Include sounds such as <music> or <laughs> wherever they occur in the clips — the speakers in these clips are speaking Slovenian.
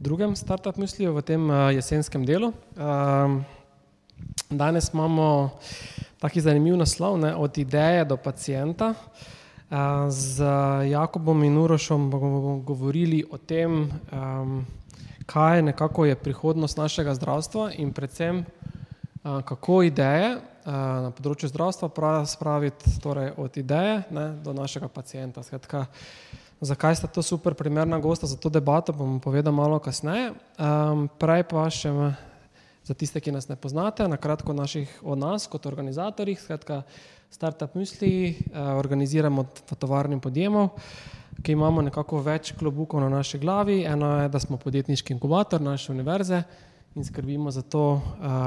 drugem startup misliju v tem uh, jesenskem delu. Uh, danes imamo taki zanimiv naslov, ne, od ideje do pacijenta. Uh, z Jakobom in Urošom bomo govorili o tem, um, kaj nekako je prihodnost našega zdravstva in predvsem, uh, kako ideje uh, na področju zdravstva spraviti torej od ideje ne, do našega pacijenta. Skratka, uh, Zakaj sta to super primerna gosta za to debato, bom povedal malo kasneje. Um, prej pa še za tiste, ki nas ne poznate, na kratko naših, o nas kot organizatorjih. Skratka, Startup Misli uh, organiziramo v tovarni podjemov, ki imamo nekako več klobukov na naši glavi. Eno je, da smo podjetniški inkubator naše univerze in skrbimo za to,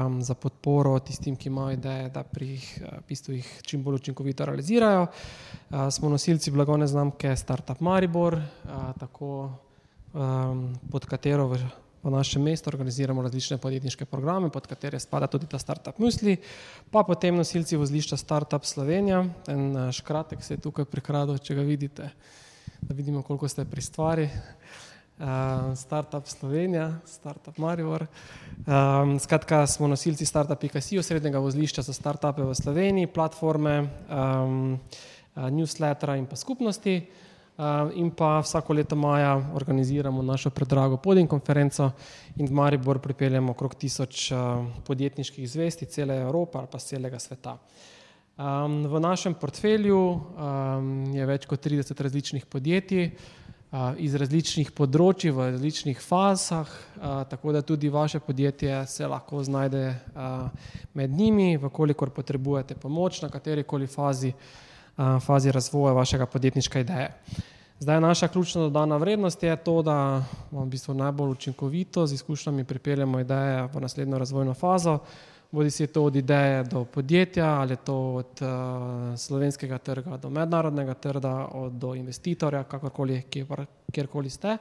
um, za podporo tistim, ki imajo ideje, da pri jih, uh, bistvu jih čim bolj učinkovito realizirajo. Uh, smo nosilci blagovne znamke Startup Maribor, uh, tako um, pod katero v, v našem mestu organiziramo različne podjetniške programe, pod katere spada tudi ta Startup Musli, pa potem nosilci vozlišča Startup Slovenija. En uh, škratek se je tukaj prikradil, če ga vidite, da vidimo, koliko ste pri stvari uh, Startup Slovenija, Startup Maribor. Um, skratka, smo nosilci Startup.si, osrednjega vozlišča za startupe v Sloveniji, platforme, um, newslettera in pa skupnosti. Uh, in pa vsako leto maja organiziramo našo predrago podin konferenco in v Maribor pripeljemo okrog tisoč uh, podjetniških zvesti cele Evrope ali pa celega sveta. Um, v našem portfelju um, je več kot 30 različnih podjetij, uh, iz različnih področji, v različnih fazah, tako da tudi vaše podjetje se lahko znajde med njimi, vkolikor potrebujete pomoč na kateri koli fazi, fazi razvoja vašega podjetniške ideje. Zdaj, naša ključna dodana vrednost je to, da v bistvu najbolj učinkovito z izkušnjami pripeljemo ideje v naslednjo razvojno fazo, bodi si to od ideje do podjetja ali to od uh, slovenskega trga do mednarodnega trga, od, do investitorja, kakorkoli, kjerkoli ste.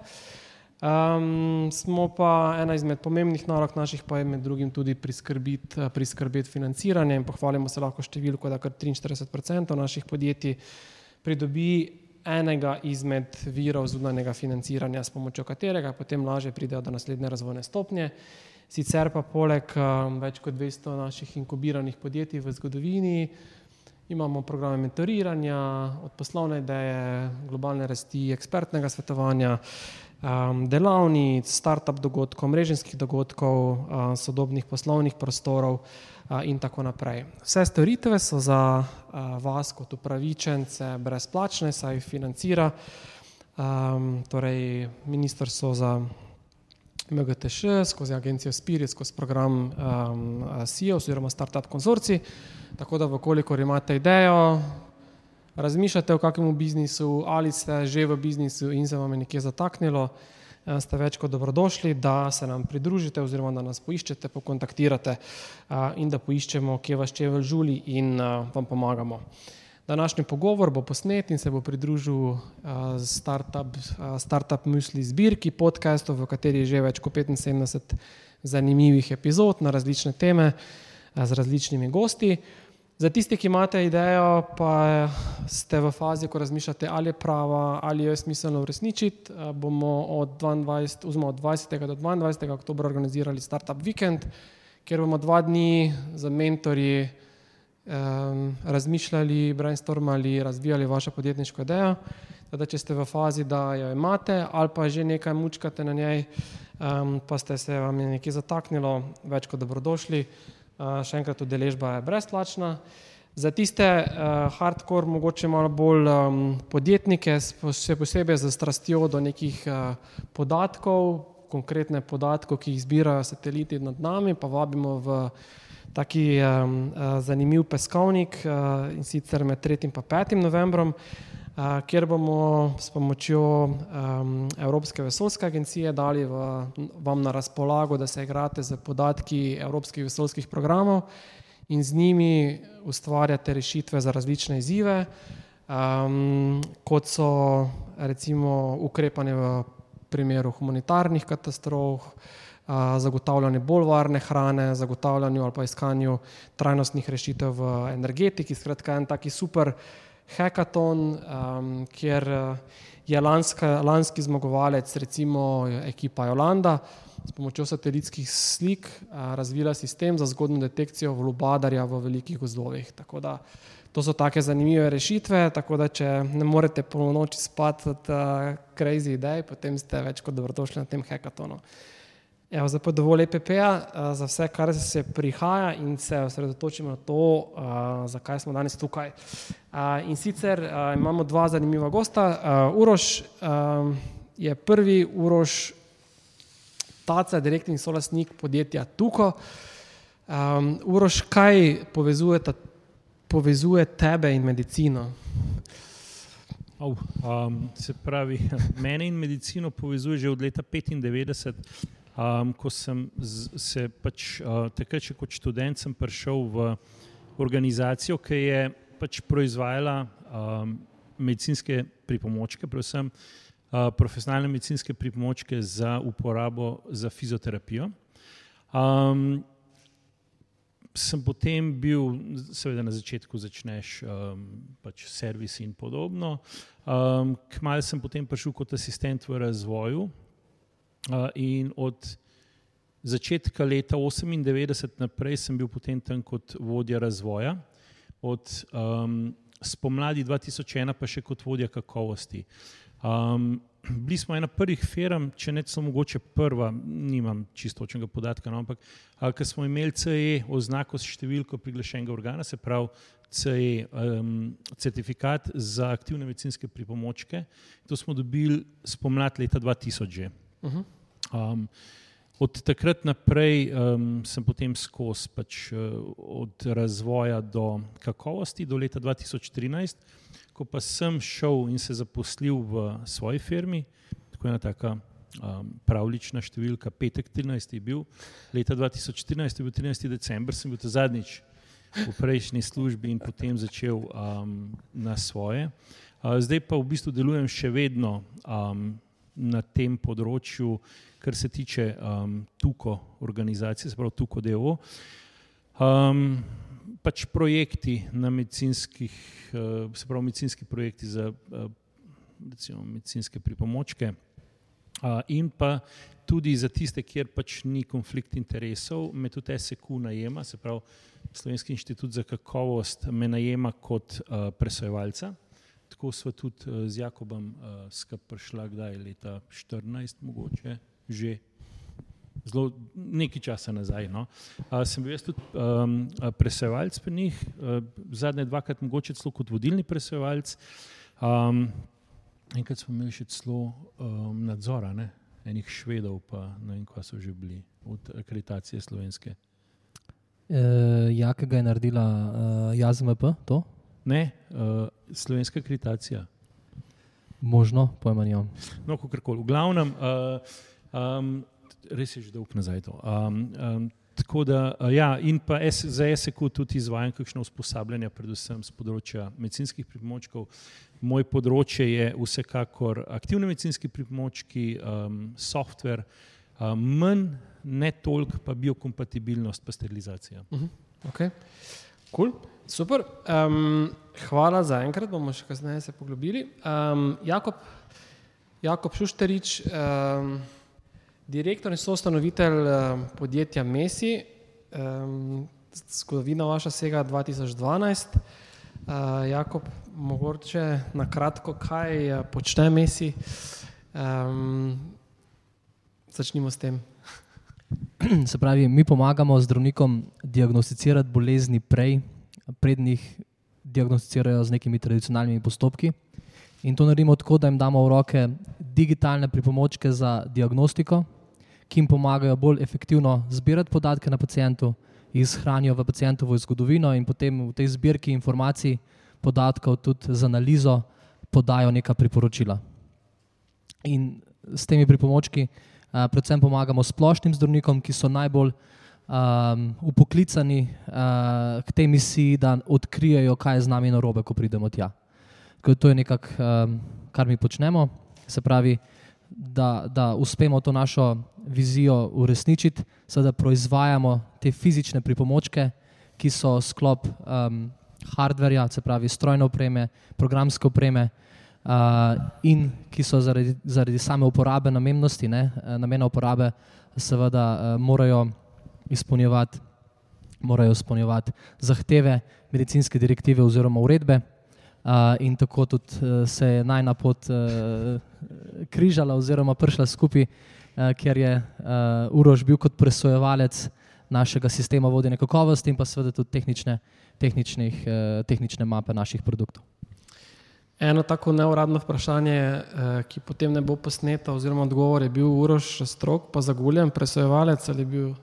Um, smo pa ena izmed pomembnih nalog naših, pa je med drugim tudi priskrbeti, eh, priskrbeti financiranje in pohvalimo se lahko številko, da kar 43% naših podjetij pridobi enega izmed virov zunanjega financiranja, s pomočjo katerega potem lažje pridejo do naslednje razvojne stopnje. Sicer pa poleg um, več kot 200 naših inkubiranih podjetij v zgodovini imamo programe mentoriranja, od poslovne ideje, globalne rasti, ekspertnega svetovanja, um, delavnic, start-up dogodkov, mreženskih dogodkov, uh, sodobnih poslovnih prostorov uh, in tako naprej. Vse storitve so za uh, vas kot upravičence brezplačne, saj jih financira um, torej Ministrstvo za MGTŠ, skozi agencijo Spirit, skozi program um, SIO oziroma Startup Konzorci. Tako da, vkolikor imate idejo, razmišljate o kakemu biznisu ali ste že v biznisu in se vam je nekje zataknilo, ste več kot dobrodošli, da se nam pridružite oziroma da nas poiščete, pokontaktirate uh, in da poiščemo, kje vas čevelj žuli in uh, vam pomagamo. Današnji pogovor bo posnet in se bo pridružil uh, startup, uh, startup Musli zbirki podcastov, v kateri je že več kot 75 zanimivih epizod na različne teme uh, z različnimi gosti. Za tiste, ki imate idejo, pa ste v fazi, ko razmišljate, ali je prava, ali jo je smiselno uresničiti, uh, bomo od, 22, od 20. do 22. oktobra organizirali Startup Weekend, kjer bomo dva dni za mentorji um, razmišljali, brainstormali, razvijali vašo podjetniško idejo. Teda, če ste v fazi, da jo imate, ali pa že nekaj mučkate na njej, um, pa ste se vam je nekaj zataknilo, več kot dobrodošli. Uh, še enkrat, udeležba je brezplačna. Za tiste uh, hardcore, mogoče malo bolj um, podjetnike, še posebej z strastjo do nekih uh, podatkov, konkretne podatke, ki jih zbirajo sateliti nad nami, pa vabimo v taki um, uh, zanimiv peskovnik uh, in sicer med 3. in 5. novembrom. kjer bomo s pomočjo um, Evropske vesoljske agencije dali v, vam na razpolago, da se igrate z podatki evropskih vesoljskih programov in z njimi ustvarjate rešitve za različne izzive, um, kot so recimo ukrepanje v primeru humanitarnih katastrof, zagotavljanje bolj varne hrane, zagotavljanju ali pa iskanju trajnostnih rešitev v energetiki. Skratka, en taki super hackathon, um, kjer je lanska, lanski zmagovalec, recimo ekipa Jolanda, s pomočjo satelitskih slik razvila sistem za zgodno detekcijo vlubadarja v velikih gozdovih. Tako da to so take zanimive rešitve, tako da če ne morete polnoči spati od uh, crazy idej, potem ste več kot dobrodošli na tem hackathonu. Evo, pa dovolj EPP-ja uh, za vse, kar se prihaja in se osredotočimo na to, uh, zakaj smo danes tukaj. Uh, in sicer uh, imamo dva zanimiva gosta. Uh, Uroš uh, je prvi, Uroš Taca, direktni solastnik podjetja Tuko. Um, Uroš, kaj povezuje, ta, povezuje tebe in medicino? Oh, um, se pravi, <laughs> mene in medicino povezuje že od leta 1995, um, ko sem z, se pač uh, takrat, kot študent, prišel v organizacijo, ki je pač proizvajala um, medicinske pripomočke, predvsem profesionalne medicinske pripomočke za uporabo za fizioterapijo. Um, sem potem bil, seveda na začetku začneš um, pač servis in podobno. Um, Kmalo sem potem prišel kot asistent v razvoju uh, in od začetka leta 1998 naprej sem bil potem tam kot vodja razvoja, od um, spomladi 2001 pa še kot vodja kakovosti. Um, bili smo ena prvih firm, če ne so mogoče prva, nimam čistočnega podatka, no, ampak ker smo imeli CE oznako s številko priglašenega organa, se pravi CE um, certifikat za aktivne medicinske pripomočke, to smo dobili spomlad leta 2000 že. Uh -huh. um, od takrat naprej um, sem potem skozi pač, uh, od razvoja do kakovosti do leta 2013 ko pa sem šel in se zaposlil v svoji firmi, tako ena taka um, pravlična številka, petek 13. je bil, leta 2014 je bil 13. december, sem bil ta zadnjič v prejšnji službi in potem začel um, na svoje. Uh, zdaj pa v bistvu delujem še vedno um, na tem področju, kar se tiče um, Tuko organizacije, se pravi Tuko DO. Um, pač projekti na medicinskih, uh, se pravi, medicinski projekti za uh, recimo, medicinske pripomočke, uh, in pa tudi za tiste, kjer pač ni konflikt interesov, me tudi SEQ najema, se pravi, Slovenski inštitut za kakovost me najema kot uh, presojevalca. Tako smo tudi uh, z Jakobom uh, skupaj prišla, kdaj je leta 2014, mogoče že zelo nekaj časa nazaj. No. Uh, sem bil tudi um, presevalec pri njih, uh, zadnje dvakrat mogoče celo kot vodilni presevalec. Um, enkrat smo imeli še celo um, nadzora, ne? enih švedov, pa ne vem, kva so že bili od akreditacije slovenske. E, jakega je naredila uh, JAZMP? Ne, uh, slovenska akreditacija. Možno, pojma nimam. No, kako koli. V glavnem, uh, um, res je že dolgo nazaj. Um, um, tako da, uh, ja, in pa es, za SEK tudi izvajam kakšno usposabljanje, predvsem z področja medicinskih pripomočkov. Moj področje je vsekakor aktivni medicinski pripomočki, um, software, um, manj, ne toliko pa biokompatibilnost, pa sterilizacija. Uh -huh. okay. Cool. Super. Um, hvala za enkrat, bomo še kasneje se poglobili. Um, Jakob, Jakob Šušterič. Um, Direktor in soustanovitelj uh, podjetja Messi, um, zgodovina vaša sega 2012. Uh, Jakob, mogoče na kratko, kaj uh, počne Messi? Um, začnimo s tem. <clears throat> Se pravi, mi pomagamo zdravnikom diagnosticirati bolezni prej, prednjih diagnosticirajo z nekimi tradicionalnimi postopki. In to naredimo tako, da jim damo v roke digitalne pripomočke za diagnostiko, ki jim pomagajo bolj efektivno zbirati podatke na pacijentu, jih shranijo v pacijentovo zgodovino in potem v tej zbirki informacij, podatkov tudi z analizo podajo neka priporočila. In s temi pripomočki uh, predvsem pomagamo splošnim zdravnikom, ki so najbolj um, upoklicani uh, k tej misiji, da odkrijejo, kaj je z nami narobe, ko pridemo tja. Ker to je nekaj, um, kar mi počnemo, se pravi, da, da uspemo to našo vizijo uresničiti, da proizvajamo te fizične pripomočke, ki so sklop um, hardverja, se pravi strojne opreme, programske opreme. Uh, in ki so zaradi, zaradi same uporabe namennosti, ne, namena uporabe, seveda uh, morajo izpolnjevati, morajo izpolnjevati zahteve medicinske direktive oziroma uredbe. Uh, in tako tudi uh, se je najna pot uh, križala oziroma prišla skupaj, uh, ker je uh, Urož bil kot presojevalec našega sistema vodenja kakovosti in pa seveda tudi tehnične, uh, tehnične mape naših produktov. Eno tako neuradno vprašanje, uh, ki potem ne bo posneto, oziroma odgovor je bil Urož strok, pa zaguljen presojevalec ali bil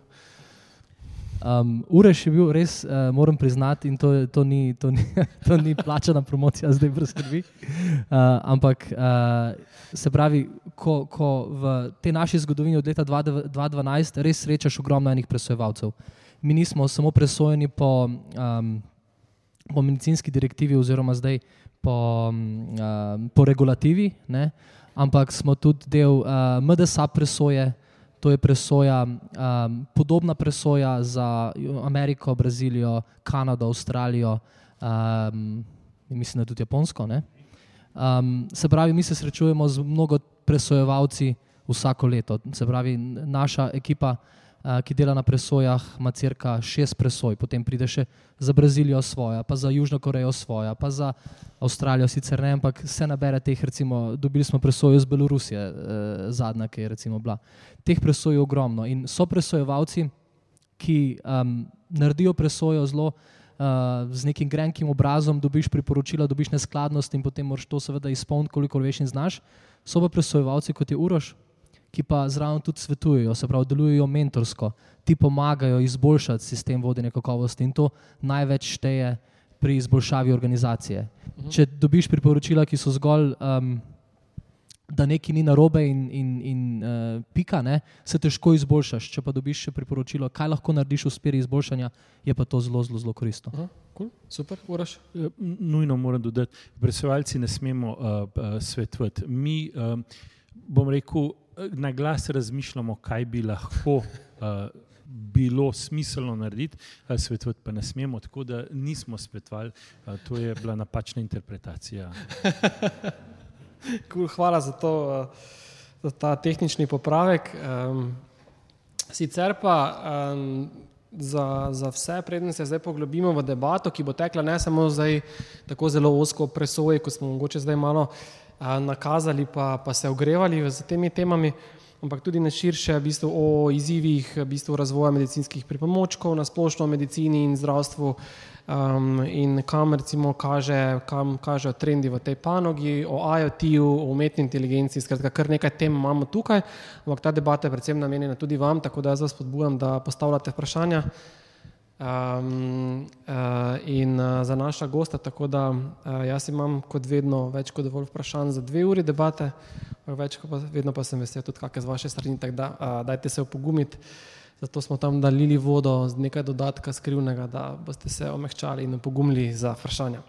Um, Ureš je bil res, uh, moram priznati, in to, to, ni, to, ni, <laughs> to ni plačana promocija, <laughs> zdaj brez skrbi. Uh, ampak uh, se pravi, ko, ko v tej naši zgodovini od leta 2012 res srečaš ogromno enih presojevalcev. Mi nismo samo presojeni po, um, po medicinski direktivi, oziroma zdaj po, um, po regulativi, ne? ampak smo tudi del uh, MDSA presoje. To je presoja, um, podobna presoja za Ameriko, Brazilijo, Kanado, Avstralijo um, in mislim, da tudi Japonsko. Um, se pravi, mi se srečujemo z mnogo presojevalci vsako leto. Se pravi, naša ekipa ki dela na presojah, ima crka šest presoj, potem pride še za Brazilijo svoja, pa za Južno Korejo svoja, pa za Avstralijo sicer ne, ampak se nabere teh, recimo, dobili smo presojo iz Belorusije, eh, zadnja, ki je recimo bila. Teh presoj je ogromno in so presojevalci, ki um, naredijo presojo zelo uh, z nekim grenkim obrazom, dobiš priporočila, dobiš neskladnost in potem moraš to seveda izpolniti, koliko veš in znaš. So pa presojevalci, kot je Uroš, ki pa zraven tudi svetujejo, se pravi, delujejo mentorsko, ti pomagajo izboljšati sistem vodenja kakovosti in to največ šteje pri izboljšavi organizacije. Mhm. Če dobiš priporočila, ki so zgolj, um, da nekaj ni narobe in, in, in uh, pika, ne, se težko izboljšaš. Če pa dobiš še priporočilo, kaj lahko narediš v smeri izboljšanja, je pa to zelo, zelo, zelo koristno. Aha, cool, super, uraš. Ja, nujno moram dodati, presevalci ne smemo uh, uh, svetovati. Mi, uh, bom rekel, na glas razmišljamo, kaj bi lahko uh, bilo smiselno narediti, uh, svetovati pa ne smemo, tako da nismo svetovali, uh, to je bila napačna interpretacija. cool, hvala za, to, uh, za ta tehnični popravek. Um, sicer pa. Um, Za, za vse, preden se zdaj poglobimo v debato, ki bo tekla ne samo zdaj tako zelo osko presoje, kot smo mogoče zdaj malo uh, nakazali, pa, pa se ogrevali z temi temami, ampak tudi na širše v bistvu, o izzivih v bistvu, razvoja medicinskih pripomočkov, na splošno o medicini in zdravstvu um, in kam recimo kaže, kam kažejo trendi v tej panogi, o IoT-ju, o umetni inteligenci, skratka, kar nekaj tem imamo tukaj, ampak ta debata je predvsem namenjena tudi vam, tako da jaz vas podbujam, da postavljate vprašanja um, uh, in uh, za naša gosta. Tako da uh, jaz imam kot vedno več kot dovolj vprašanj za dve uri debate, več pa vedno pa sem vesel tudi kakšne z vaše strani, tako da uh, dajte se opogumiti. Zato smo tam dalili vodo z nekaj dodatka skrivnega, da boste se omehčali in opogumili za vprašanja.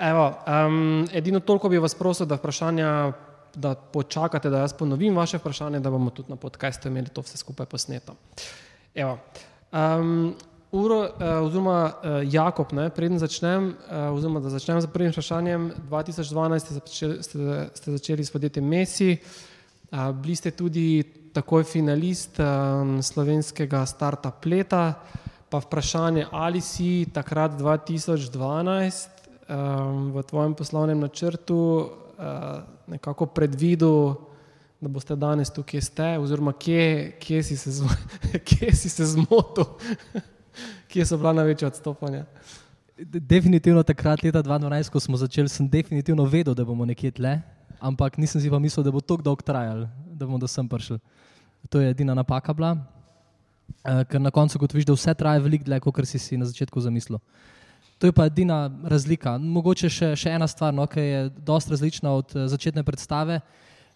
Evo, um, edino toliko bi vas prosil, da vprašanja, da počakate, da jaz ponovim vaše vprašanje, da bomo tudi na podkastu imeli to vse skupaj posneto. Evo, um, Uro, uh, oziroma uh, Jakob, ne, preden začnem, uh, oziroma da začnem z prvim vprašanjem. 2012 ste, začeli, ste, ste začeli s podjetjem Messi, uh, bili ste tudi takoj finalist um, slovenskega startup leta. Pa vprašanje, ali si takrat 2012 um, v tvojem poslovnem načrtu uh, nekako predvidel, da boste danes tukaj, kje ste, oziroma kje, kje si se, zmo <laughs> se zmotil kje so bila največja odstopanja? Definitivno takrat, leta 2012, ko smo začeli, sem definitivno vedel, da bomo nekje tle, ampak nisem si pa mislil, da bo to dolgo trajalo, da bomo do sem prišli. To je edina napaka bila, uh, ker na koncu, kot vidiš, da vse traja veliko dlje, kot si si na začetku zamislil. To je pa edina razlika. Mogoče še, še ena stvar, no, ki je dosti različna od uh, začetne predstave.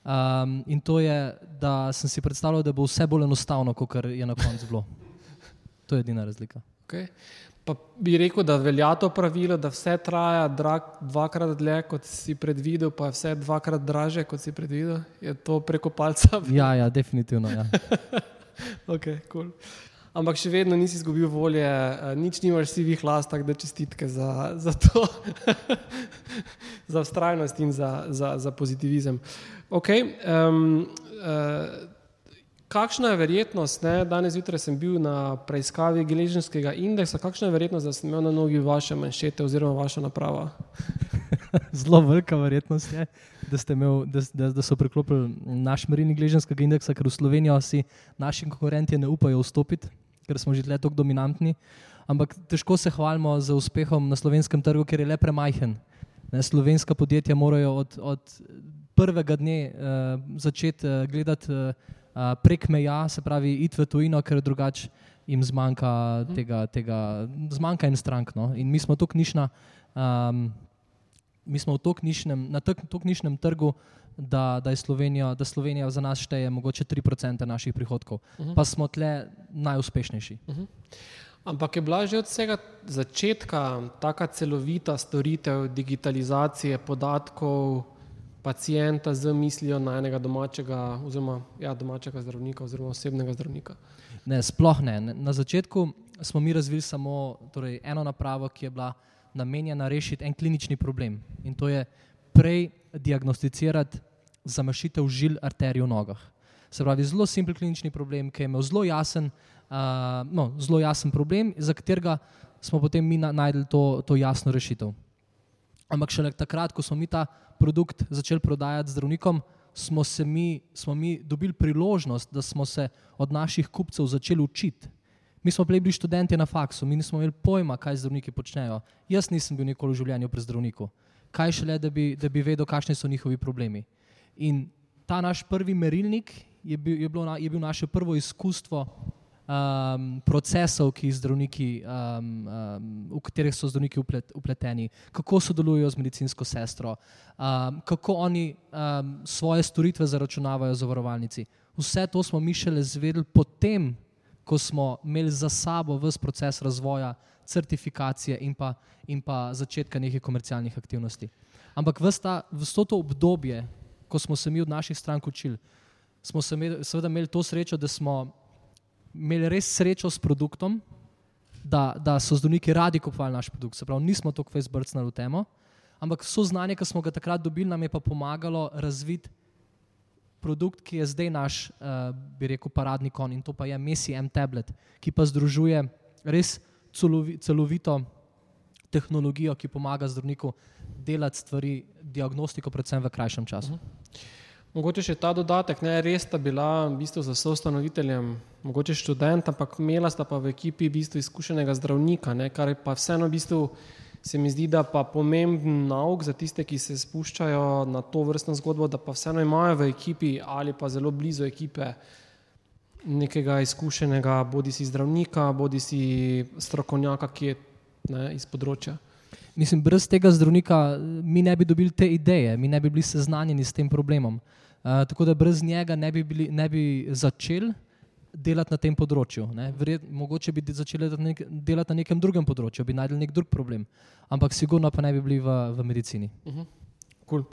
Um, in to je, da sem si predstavljal, da bo vse bolj enostavno, kot je na koncu bilo. To je edina razlika. Okay. Pa bi rekel, da velja to pravilo, da vse traja drag, dvakrat dlje, kot si predvidel, pa je vse dvakrat draže, kot si predvidel. Je to preko palca? <laughs> Ja, ja definitivno. Ja. <laughs> okay, cool. Ampak še vedno nisi izgubil volje, uh, nič nimaš sivih las, tako da čestitke za, za to, <laughs> za vztrajnost in za, za, za pozitivizem. Okay, um, uh, kakšna je verjetnost, ne, danes zjutraj sem bil na preiskavi geležnjskega indeksa, kakšna je verjetnost, da sem imel na nogi vaše manšete oziroma vaša naprava? <laughs> Zelo velika verjetnost je, da, imel, da, da, da so priklopili naš merilnik geležnjskega indeksa, ker v Slovenijo si naši konkurenti ne upajo vstopiti ker smo že tako dominantni. Ampak težko se hvalimo z uspehom na slovenskem trgu, ker je le premajhen. Ne, slovenska podjetja morajo od, od prvega dne uh, začeti uh, gledati uh, prek meja, se pravi, iti v tujino, ker drugače jim zmanjka tega, tega zmanjka en strank. No? In mi smo tu knjižna. Um, Mi smo knjižnem, na tem knjižnem trgu, da, da, Slovenija, da Slovenija za nas šteje mogoče 3% naših prihodkov, uh mhm. -huh. pa smo tle najuspešnejši. Uh mhm. -huh. Ampak je bila že od vsega začetka taka celovita storitev digitalizacije podatkov pacijenta z mislijo na enega domačega, oziroma ja, domačega zdravnika oziroma osebnega zdravnika? Ne, sploh ne. Na začetku smo mi razvili samo torej, eno napravo, ki je bila namenjena rešiti en klinični problem in to je prej diagnosticirati zamašitev žil arterij v nogah. Se pravi, zelo simpel klinični problem, ki je imel zelo jasen, uh, no, zelo jasen problem, za katerega smo potem mi najdli to, to jasno rešitev. Ampak šele takrat, ko smo mi ta produkt začeli prodajati zdravnikom, smo, mi, smo mi dobili priložnost, da smo se od naših kupcev začeli učiti. Mi smo bili študenti na faksu, mi nismo imeli pojma, kaj zdravniki počnejo. Jaz nisem bil nikoli v življenju pri zdravniku. Kaj šele, da bi, da bi vedel, kakšni so njihovi problemi. In ta naš prvi merilnik je bil, je bilo, je bil naše prvo izkustvo um, procesov, zdravniki, um, um, v katerih so zdravniki uplet, upleteni, kako sodelujo z medicinsko sestro, um, kako oni um, svoje storitve zaračunavajo zavarovalnici. Vse to smo mi šele zvedeli potem, ko smo imeli za sabo vse proces razvoja, certifikacije in pa, in pa začetka nekih komercialnih aktivnosti. Ampak vse to obdobje, ko smo se mi od naših strank učili, smo se imeli, seveda imeli to srečo, da smo imeli res srečo s produktom, da, da so zdravniki radi kupovali naš produkt. Se pravi, nismo to kvez brcnili v temo, ampak vso znanje, ki smo ga takrat dobili, nam je pa pomagalo razviti produkt, ki je zdaj naš, uh, bi rekel, paradni kon in to pa je Messi M tablet, ki pa združuje res celovi, celovito tehnologijo, ki pomaga zdravniku delati stvari, diagnostiko, predvsem v krajšem času. Uh mhm. -huh. Mogoče še ta dodatek, ne res sta bila v bistvu za soustanoviteljem, mogoče študent, ampak imela sta pa v ekipi v bistvu izkušenega zdravnika, ne, kar je pa vseeno v bistvu se mi zdi, da pa pomemben nauk za tiste, ki se spuščajo na to vrstno zgodbo, da pa vseeno imajo v ekipi ali pa zelo blizu ekipe nekega izkušenega, bodi si zdravnika, bodi si strokovnjaka, ki je ne, iz področja. Mislim, brez tega zdravnika mi ne bi dobili te ideje, mi ne bi bili seznanjeni s tem problemom. Uh, tako da brez njega ne bi, bili, ne bi začeli delati na tem področju. Vred, mogoče bi začeli delati na nekem drugem področju, bi najdel nek drug problem, ampak sigurno pa ne bi bili v, v medicini. Uh -huh. cool.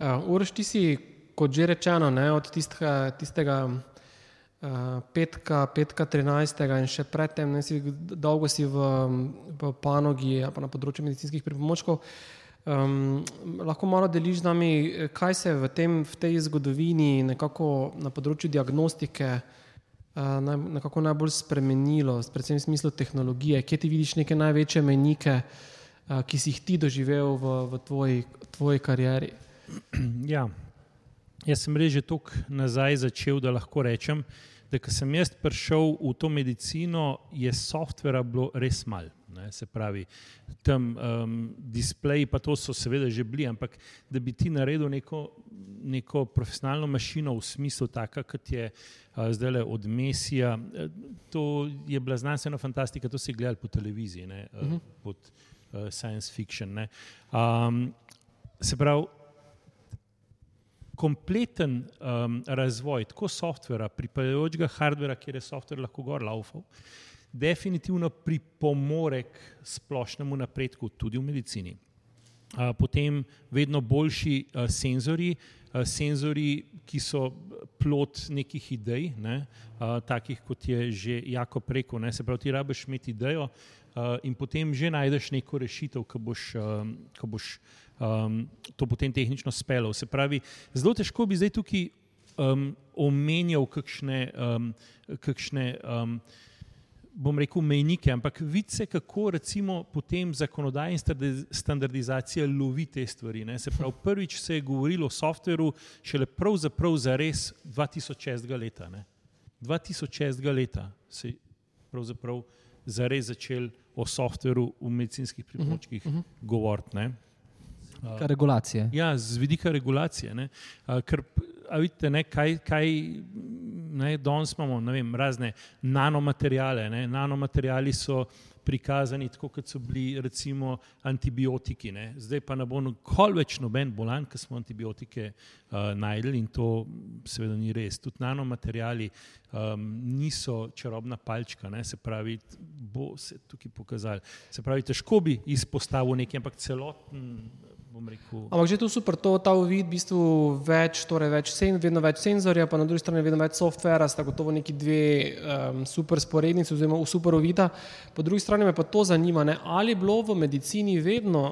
uh, Uroš, ti si, kot že rečeno, ne, od tistega, tistega uh, petka, petka 13. in še predtem, ne, si, dolgo si v, v panogi, pa na področju medicinskih pripomočkov. Um, lahko malo deliš z nami, kaj se je v, tem, v tej zgodovini, nekako na področju diagnostike, uh, naj, nekako najbolj spremenilo, predvsem v smislu tehnologije? Kje ti vidiš neke največje menike, uh, ki si jih ti doživel v, v tvoji, tvoji karieri? <clears throat> Ja, jaz sem reže toliko nazaj začel, da lahko rečem, da ko sem jaz prišel v to medicino, je softvera bilo res malo. Ne, se pravi, tam um, displeji, pa to so seveda že bili, ampak da bi ti naredil neko, neko profesionalno mašino v smislu, tako kot je uh, zdaj le od Mesija, to je bila znanstvena fantastika, to si gledal po televiziji. Ne, uh, pod, uh, science fiction. Um, se pravi, kompleten um, razvoj tako softvera, pripadajočega hardvera, kjer je softver lahko gor laufal, definitivno pripomore k splošnemu napredku tudi v medicini. Potem vedno boljši senzori, senzori, ki so plot nekih idej, ne, takih kot je že jako preko. Ne, se pravi, ti rabiš imeti idejo in potem že najdeš neko rešitev, ki boš, uh, boš um, to potem tehnično spelo. Se pravi, zelo težko bi zdaj tukaj um, omenjal kakšne, um, kakšne um, bom rekel, mejnike, ampak vidite, kako recimo potem zakonodaja in standardizacija lovi te stvari. Ne? Se pravi, prvič se je govorilo o softveru šele pravzaprav za res 2006. leta. Ne? 2006. leta se je pravzaprav za res začel o softveru v medicinskih pripomočkih uh -huh, uh -huh. govoriti. Kar regulacije. Ja, z vidika regulacije. Ne? Ker, vidite, ne, kaj, kaj ne, danes imamo vem, razne nanomaterijale. Ne? Nanomaterijali so prikazani tako, kot so bili recimo antibiotiki. Ne? Zdaj pa ne bo nikoli več noben bolan, ker smo antibiotike uh, najdeli in to seveda ni res. Tudi nanomaterijali um, niso čarobna palčka, ne? se pravi, bo se tukaj pokazali. Se pravi, težko bi izpostavil nekaj, ampak celoten Ampak že tu super, to, ta uvid, v bistvu več, torej več sen, vedno več senzorja, pa na drugi strani vedno več softvera, sta gotovo neki dve um, super sporednici oziroma super uvida. Po drugi strani me pa to zanima, ne, ali je bilo v medicini vedno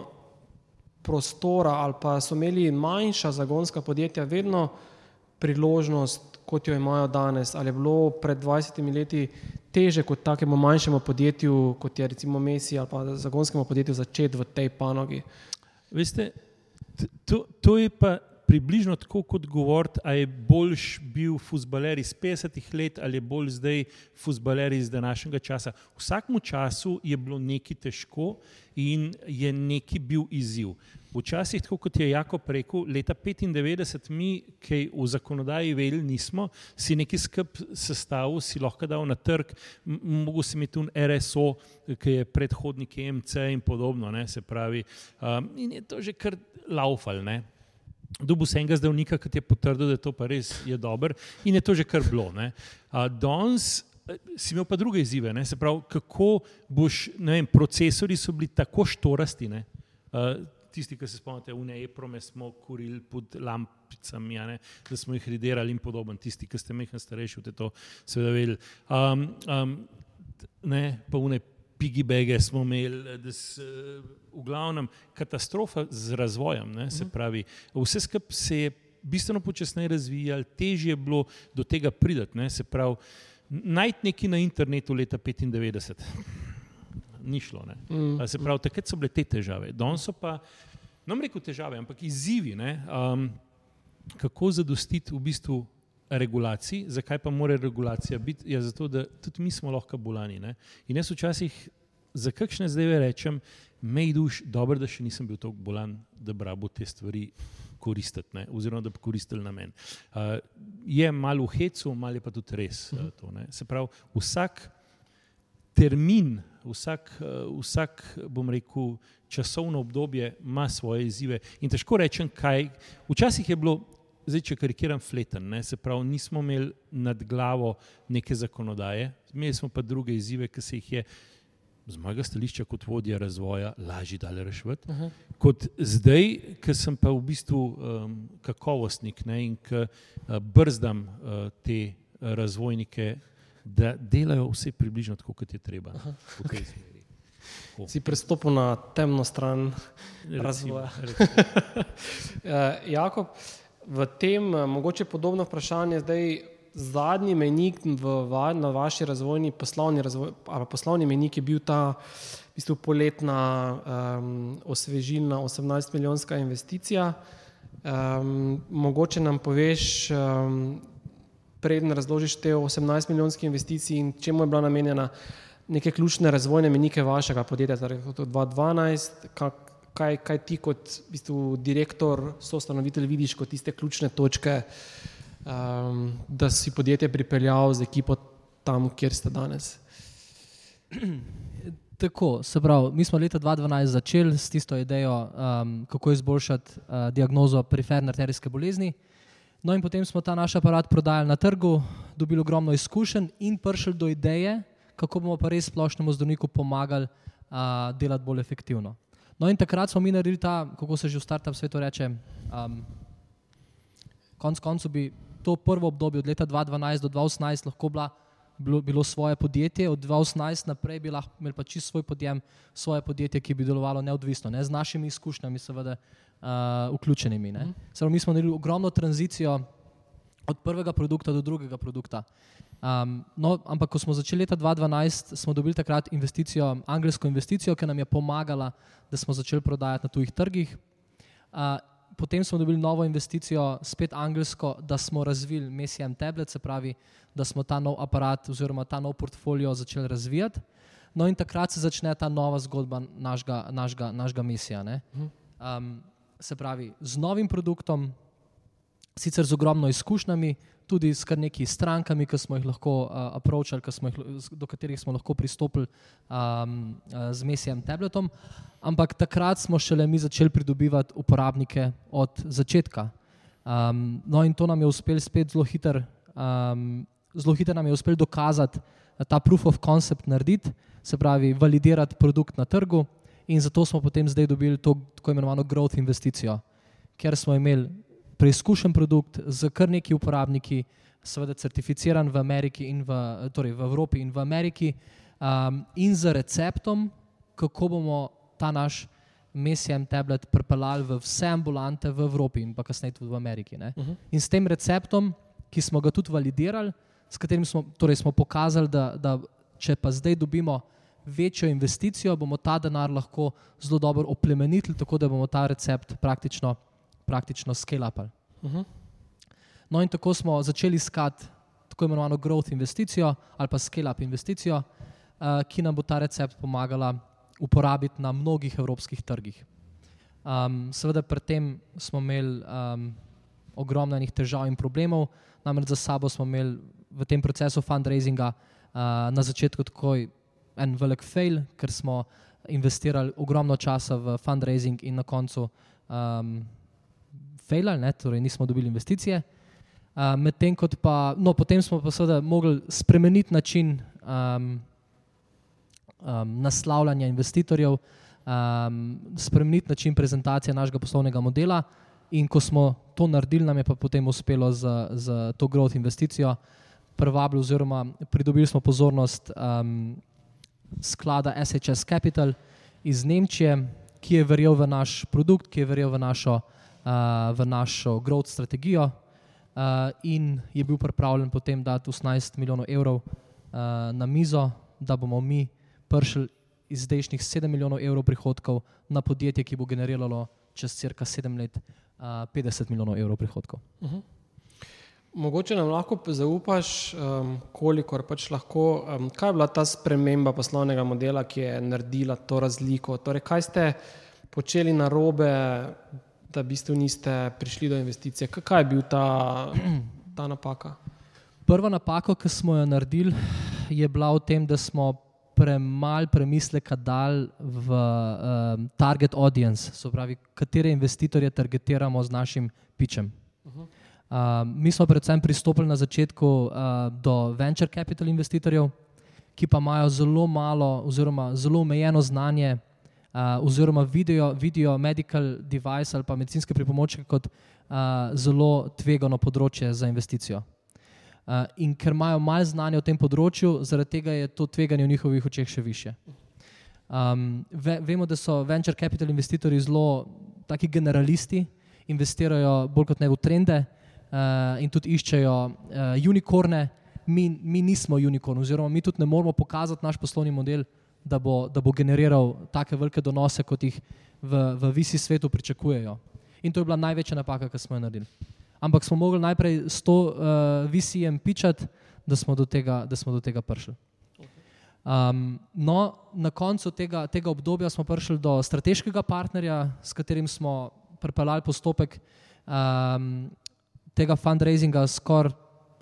prostora ali pa so imeli manjša zagonska podjetja vedno priložnost, kot jo imajo danes, ali je bilo pred 20 leti teže kot takemu manjšemu podjetju, kot je recimo Messi ali pa zagonskemu podjetju začeti v tej panogi. Veste, to, to je pa približno tako, kot govoriti, ali je boljš bil futbaler iz 50-ih let ali je bolj zdaj futbaler iz današnjega časa. V vsakem času je bilo nekaj težko in je neki bil izziv. Včasih, tako kot je Jako rekel, leta 95, mi, ki v zakonodaji vedeli nismo, si neki skrb sestavil, si lahko dal na trg, mogo si imeti tu RSO, ki je predhodnik EMC in podobno, ne, se pravi. Um, in je to že kar laufal. Ne. Dobu se enega zdravnika, ki je potrdil, da to pa res je dober in je to že kar bilo. Uh, danes si imel pa druge izzive, ne? se pravi, kako boš, ne vem, procesori so bili tako štorasti, ne? Uh, tisti, ki se spomnite, v neeprome smo kurili pod lampicami, ja, da smo jih riderali in podobno, tisti, ki ste mehni starejši, v to seveda vedeli. Um, um, ne, pa v ne pigibege smo imeli, da se v glavnem katastrofa z razvojem, ne, se mhm. pravi, vse skupaj se je bistveno počasneje razvijalo, težje je bilo do tega pridati, ne, se pravi, najti nekaj na internetu leta 95. Ni šlo. Mm. Se pravi, takrat so bile te težave. Danes so pa, ne reko težave, ampak izzivi, um, kako zadostiti v bistvu regulaciji. Zakaj pa mora regulacija biti? Ja, zato, da tudi mi smo lahko bolani. Ne? In jaz včasih za kakšne zdaj rečem, me je duš, dobro, da še nisem bil tako bolan, da brabo te stvari koristiti, ne, oziroma da bi koristili na meni. Uh, je malo v hecu, malo je pa tudi res. Uh, to, Se pravi, vsak termin, vsak, uh, vsak, bom rekel, časovno obdobje ima svoje izzive. In težko rečem, kaj. Včasih je bilo, zdaj če karikiram, fleten, ne, se pravi, nismo imeli nad glavo neke zakonodaje, imeli smo pa druge izzive, ki se jih je z mojega stališča kot vodja razvoja lažje dalje rešiti. Uh -huh. Kot zdaj, ki sem pa v bistvu um, kakovostnik ne, in ki uh, brzdam uh, te razvojnike, da delajo vse približno tako, kot je treba. Uh -huh. Si pristopil na temno stran recimo, razvoja. Recimo. uh, <laughs> Jakob, v tem mogoče podobno vprašanje zdaj zadnji menik v, na vaši razvojni poslovni, razvoj, poslovni menik je bil ta v bistvu poletna um, osvežilna 18-milijonska investicija. Um, mogoče nam poveš, um, preden razložiš te 18-milijonske investicije in čemu je bila namenjena neke ključne razvojne menike vašega podjetja, torej 2012, kak, kaj, kaj ti kot v bistvu, direktor, sostanovitelj vidiš kot tiste ključne točke uh, um, da si podjetje pripeljal z ekipo tam, kjer ste danes? <clears throat> Tako, se pravi, mi smo leta 2012 začeli s tisto idejo, um, kako izboljšati uh, diagnozo periferne arterijske bolezni. No, in potem smo ta naš aparat prodajali na trgu, dobili ogromno izkušenj in prišli do ideje, kako bomo pa res splošnemu zdravniku pomagali uh, delati bolj efektivno. No, in takrat smo mi naredili ta, kako se že v startup svetu reče, um, konc koncev bi to prvo obdobje od leta 2012 do 2018 lahko bila bilo, bilo svoje podjetje, od 2018 naprej bi lahko imeli pa čisto svoj podjem, svoje podjetje, ki bi delovalo neodvisno, ne, z našimi izkušnjami, seveda, uh, vključenimi. Mm. Samo mi smo naredili ogromno tranzicijo od prvega produkta do drugega produkta. Um, no, ampak, ko smo začeli leta 2012, smo dobili takrat investicijo, angliško investicijo, ki nam je pomagala, da smo začeli prodajati na tujih trgih. Uh, potem smo dobili novo investicijo, spet angliško, da smo razvili Messian tablet, se pravi, da smo ta nov aparat oziroma ta nov portfolio začeli razvijati. No, in takrat se začne ta nova zgodba našega, našega, našega Messija. Um, se pravi, z novim produktom, sicer z ogromno izkušnjami, tudi s kar nekaj strankami, ki smo jih lahko uh, approachali, do katerih smo lahko pristopili um, z Messijem tabletom, ampak takrat smo šele mi začeli pridobivati uporabnike od začetka. Um, no, in to nam je uspelo spet zelo hitro. Um, zelo hitro nam je uspelo dokazati ta proof of concept narediti, se pravi, validirati produkt na trgu, in zato smo potem zdaj dobili to tako imenovano growth investicijo, ker smo imeli preizkušen produkt z kar nekaj uporabniki, seveda certificiran v Ameriki in v, torej v Evropi in v Ameriki, um, in z receptom, kako bomo ta naš Messiam tablet pripeljali v vse ambulante v Evropi in pa kasneje tudi v Ameriki. Uh mhm. -huh. In s tem receptom, ki smo ga tudi validirali, s katerim smo, torej smo pokazali, da, da če pa zdaj dobimo večjo investicijo, bomo ta denar lahko zelo dobro oplemenitili, tako da bomo ta recept praktično praktično scale-upali. Uh mhm. -huh. No, in tako smo začeli iskati tako imenovano growth investicijo ali pa scale-up investicijo, uh, ki nam bo ta recept pomagala uporabiti na mnogih evropskih trgih. Um, seveda, pri tem smo imeli um, ogromno težav in problemov, namreč za sabo smo imeli v tem procesu fundraisinga uh, na začetku takoj en velik fail, ker smo investirali ogromno časa v fundraising in na koncu um, failali, torej nismo dobili investicije. Uh, Medtem ko pa, no, potem smo pa seveda mogli spremeniti način um, um, naslavljanja investitorjev, um, spremeniti način prezentacije našega poslovnega modela. In ko smo to naredili, nam je pa potem uspelo z, z to growth investicijo privabili, oziroma pridobili smo pozornost um, sklada SHS Capital iz Nemčije, ki je verjel v naš produkt, ki je verjel v našo v našo growth strategijo in je bil pripravljen potem dati 18 milijonov evrov na mizo, da bomo mi prišli iz zdajšnjih 7 milijonov evrov prihodkov na podjetje, ki bo generiralo čez cirka 7 let 50 milijonov evrov prihodkov. Uh mhm. -huh. Mogoče nam lahko zaupaš, um, kolikor pač lahko, um, kaj je bila ta sprememba poslovnega modela, ki je naredila to razliko. Torej, kaj ste počeli na robe, da v bistvu niste prišli do investicije. Kaj je bil ta, ta napaka? Prva napaka, ki smo jo naredili, je bila v tem, da smo premalo premisleka dali v um, target audience, se pravi, katere investitorje targetiramo z našim pičem. Uh, mi smo predvsem pristopili na začetku uh, do venture capital investitorjev, ki pa imajo zelo malo oziroma zelo omejeno znanje uh, oziroma vidijo, vidijo medical device ali pa medicinske pripomočke kot uh, zelo tvegano področje za investicijo. Uh, in ker imajo malo znanja o tem področju, zaradi tega je to tveganje v njihovih očeh še više. Um, ve, vemo, da so venture capital investitorji zelo taki generalisti, investirajo bolj kot ne v trende uh, in tudi iščejo uh, unikorne. Mi, mi nismo unikorn, oziroma mi tudi ne moramo pokazati naš poslovni model da bo, da bo generiral take velike donose, kot jih v, v visi svetu pričakujejo. In to je bila največja napaka, ki smo jo naredili. Ampak smo mogli najprej s to uh, visijem pičati, da smo do tega, da smo do tega prišli. Um, no, na koncu tega, tega obdobja smo prišli do strateškega partnerja, s katerim smo pripeljali postopek um, tega fundraisinga skoraj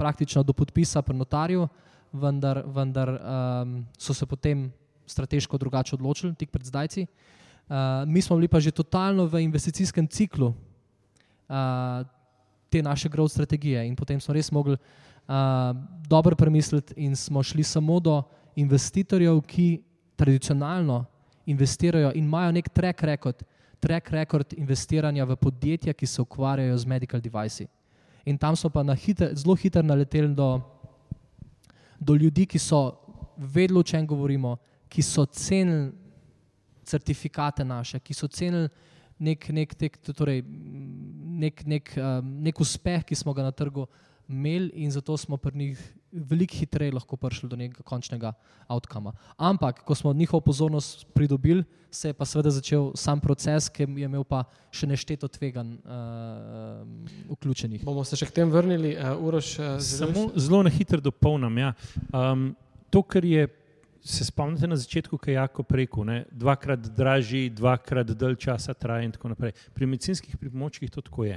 praktično do podpisa pri notarju, vendar, vendar um, so se potem strateško drugače odločili, tik pred zdajci. Uh, mi smo bili pa že totalno v investicijskem ciklu uh, te naše growth strategije in potem smo res mogli uh, dobro premisliti in smo šli samo do investitorjev, ki tradicionalno investirajo in imajo nek track record, track record investiranja v podjetja, ki se ukvarjajo z medical devices. In tam smo pa hiter, zelo hitro naleteli do, do ljudi, ki so vedeli, o čem govorimo, ki so cenili certifikate naše, ki so cenili nek, nek, nek, torej, nek, nek, um, nek uspeh, ki smo ga na trgu imeli, in zato smo pri njih veliko hitreje lahko prišli do nekega končnega outcoma. Ampak, ko smo njihovo pozornost pridobili, se je pa seveda začel sam proces, ki je imel pa še nešteto tvegan uh, vključenih. Bomo se še k tem vrnili, uh, Uroš. Uh, Samo zelo na hitro dopolnim. Ja. Um, to, kar je. Se spomnite na začetku, kaj je jako rekel, ne? dvakrat dražji, dvakrat dalj časa traja in tako naprej. Pri medicinskih pripomočkih to tako je.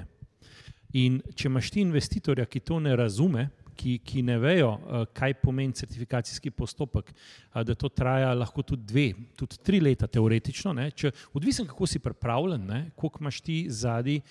In če imaš ti investitorja, ki to ne razume, ki, ki ne vejo, uh, kaj pomeni certifikacijski postopek, da to traja lahko tudi dve, tudi tri leta, teoretično. Če, odvisen, kako si pripravljen, ne? koliko imaš ti zadnji,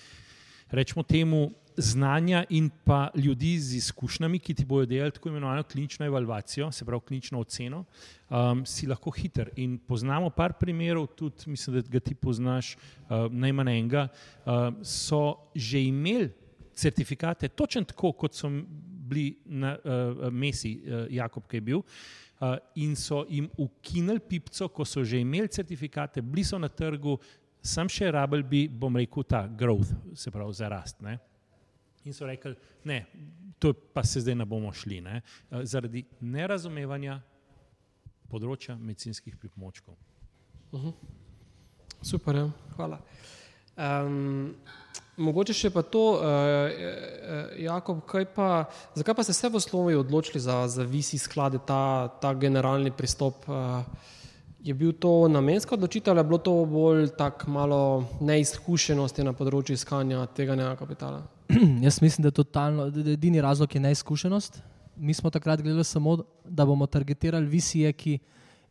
rečemo temu, znanja in pa ljudi z izkušnjami, ki ti bodo delali tako imenovano klinično evalvacijo, se pravi klinično oceno, um, si lahko hiter. In poznamo par primerov, tudi mislim, da ga ti poznaš, uh, najmanj enega, uh, so že imeli certifikate, točno tako, kot so bili na uh, Mesi, uh, Jakob, ki je bil. Uh, in so jim ukinili pipco, ko so že imeli certifikate, bili so na trgu, sam še rabel bi, bom rekel, ta growth, se pravi, za rast. Ne? In so rekli, ne, to pa se zdaj ne bomo šli, ne? Uh, zaradi nerazumevanja področja medicinskih pripomočkov. Uh -huh. Super, ja. hvala. Um, Mogoče še pa to, uh, Jakob, pa, zakaj pa ste se v Sloveniji odločili za, za visi sklade, ta, ta generalni pristop? Uh, je bil to namenska odločitev ali je bilo to bolj tako malo neizkušenosti na področju iskanja tega nekega kapitala? <clears throat> Jaz mislim, da je totalno, da je edini razlog je neizkušenost. Mi smo takrat gledali samo, da bomo targetirali visije, ki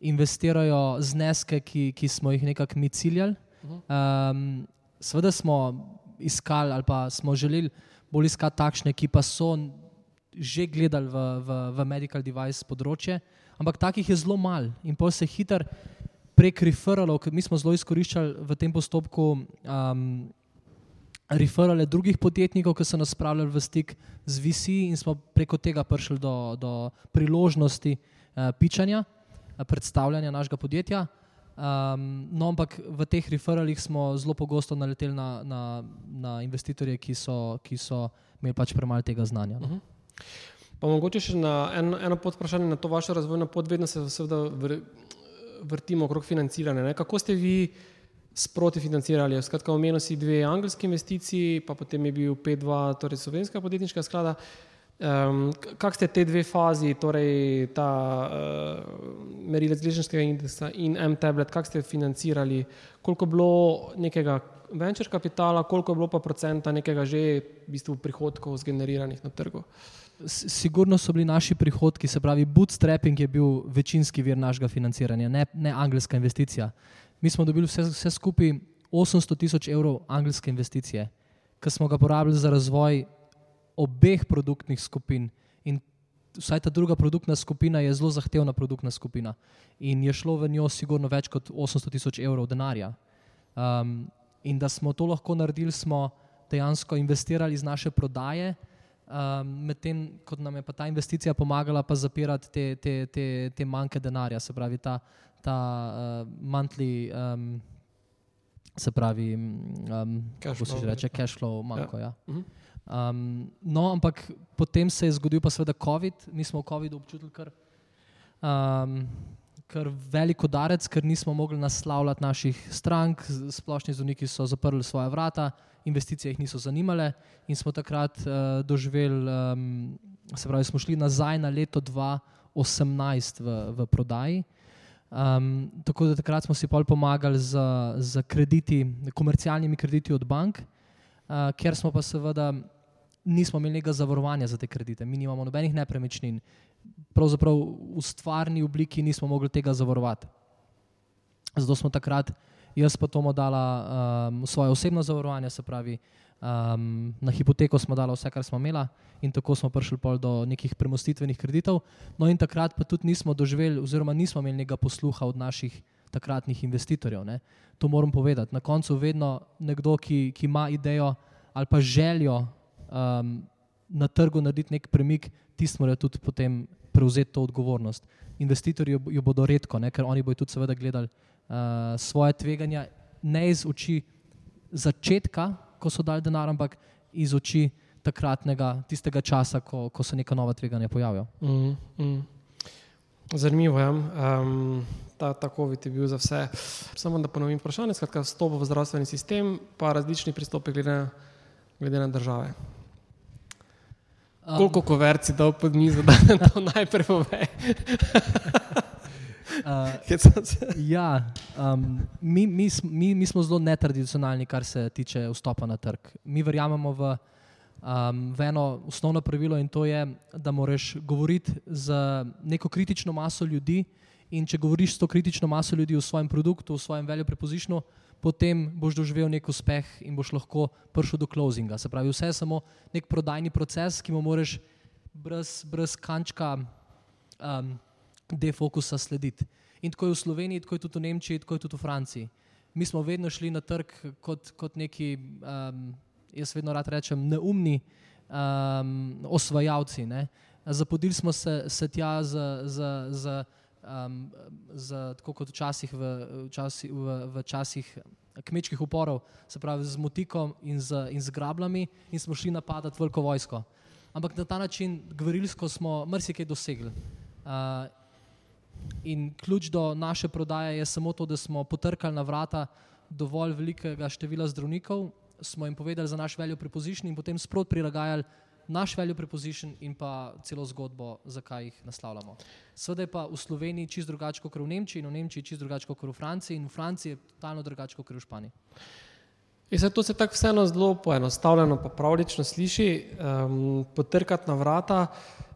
investirajo zneske, ki, ki smo jih nekako mi ciljali. Um, Sveda smo iskali ali pa smo želeli bolj iskati takšne, ki pa so že gledali v, v, v medical device področje, ampak takih je zelo malo in pa se hiter prek referalov, ker mi smo zelo izkoriščali v tem postopku um, referale drugih podjetnikov, ki so nas spravljali v stik z VC in smo preko tega prišli do, do priložnosti uh, pičanja, uh, predstavljanja našega podjetja. Um, no, ampak v teh referalih smo zelo pogosto naleteli na, na, na investitorje, ki so, ki so imeli pač premalo tega znanja. No. Uh -huh. Pa mogoče še na en, eno podvprašanje na to vašo razvojno pot, vedno se seveda vr, vrtimo okrog financiranja. Ne? Kako ste vi sproti financirali? Skratka, omenil si dve angelske investiciji, pa potem je bil P2, torej slovenska podjetniška sklada. Uh, Um, Kako ste te dve fazi, torej ta uh, merilec gležnjskega indeksa in M-tablet, kako ste financirali, koliko je bilo nekega venture kapitala, koliko je bilo pa procenta nekega že v bistvu prihodkov zgeneriranih na trgu? Sigurno so bili naši prihodki, se pravi, bootstrapping je bil večinski vir našega financiranja, ne, ne angelska investicija. Mi smo dobili vse, vse skupaj 800 tisoč evrov angelske investicije, ki smo ga porabili za razvoj obeh produktnih skupin. In vsaj ta druga produktna skupina je zelo zahtevna produktna skupina in je šlo v njo sigurno več kot 800 tisoč evrov denarja. Um, in da smo to lahko naredili, smo dejansko investirali iz naše prodaje, um, medtem ko nam je pa ta investicija pomagala pa zapirati te, te, te, te manjke denarja, se pravi ta, ta uh, monthly. Um, Se pravi, um, kako se reče, cash flow, manjko. Ja. Ja. Uh -huh. Um, no, ampak potem se je zgodil pa seveda COVID, mi smo v COVID-u občutili kar, um, kar velik udarec, ker nismo mogli naslavljati naših strank, splošni zdravniki so zaprli svoje vrata, investicije jih niso zanimale in smo takrat uh, doživeli, um, se pravi, smo šli nazaj na leto 2018 v, v prodaji. Um, tako da takrat smo si pol pomagali z, z krediti, komercialnimi krediti od bank uh, ker smo pa seveda nismo imeli nekega zavarovanja za te kredite, mi nimamo nobenih nepremičnin, pravzaprav v stvarni obliki nismo mogli tega zavarovati. Zato smo takrat, jaz pa tomu dala um, svoje osebno zavarovanje, se pravi, um, na hipoteko smo dala vse, kar smo imela, in tako smo prišli do nekih premostitvenih kreditov. No, in takrat pa tudi nismo doživeli, oziroma nismo imeli nekega posluha od naših takratnih investitorjev. Ne. To moram povedati. Na koncu vedno nekdo, ki, ki ima idejo ali pa željo um, na trgu narediti nek premik, tisti mora tudi potem prevzeti to odgovornost. Investitorji jo bodo redko, ne, ker oni bodo tudi seveda gledali uh, svoje tveganja, ne iz oči začetka, ko so dali denar, ampak iz oči takratnega, tistega časa, ko, ko se neka nova tveganja pojavijo. Mm, mm. Zanimivo je, ja. um, ta, ta COVID je bil za vse. Samo da ponovim vprašanje, skratka, vstop v zdravstveni sistem, pa različni pristopi glede, glede na države. Um, Koliko koverc je dal pod mizo, <laughs> da to najprej pove? <laughs> uh, ja, um, mi, mi, mi, mi smo zelo netradicionalni, kar se tiče vstopa na trg. Mi verjamemo v um, v eno osnovno pravilo in to je, da moraš govoriti z neko kritično maso ljudi. In če govoriš s to kritično maso ljudi o svojem produktu, o svojem value propositionu, potem boš doživel nek uspeh in boš lahko prišel do closinga. Se pravi, vse je samo nek prodajni proces, ki mu moraš brez, brez kančka um, defokusa slediti. In tako je v Sloveniji, tako je tudi v Nemčiji, tako je tudi v Franciji. Mi smo vedno šli na trg kot, kot neki. Um, jaz vedno rad rečem, neumni um, osvajalci. Ne. Zapodili smo se, se tja z, z, z, um, z, tako kot včasih v, včasih, v, v časih kmečkih uporov, se pravi z motikom in z, in z grablami in smo šli napadati veliko vojsko. Ampak na ta način, gverilsko smo marsikaj dosegli. Uh, in ključ do naše prodaje je samo to, da smo potrkali na vrata dovolj velikega števila zdravnikov smo jim povedali za naš value preposition in potem sprot prilagajali naš value preposition in pa celo zgodbo, zakaj jih naslavljamo. Sveda je pa v Sloveniji čist drugače kot v Nemčiji in v Nemčiji čist drugače kot v Franciji in v Franciji je totalno drugače kot v Španiji. In se to se tako vseeno zelo poenostavljeno pa pravlično sliši, um, potrkati na vrata,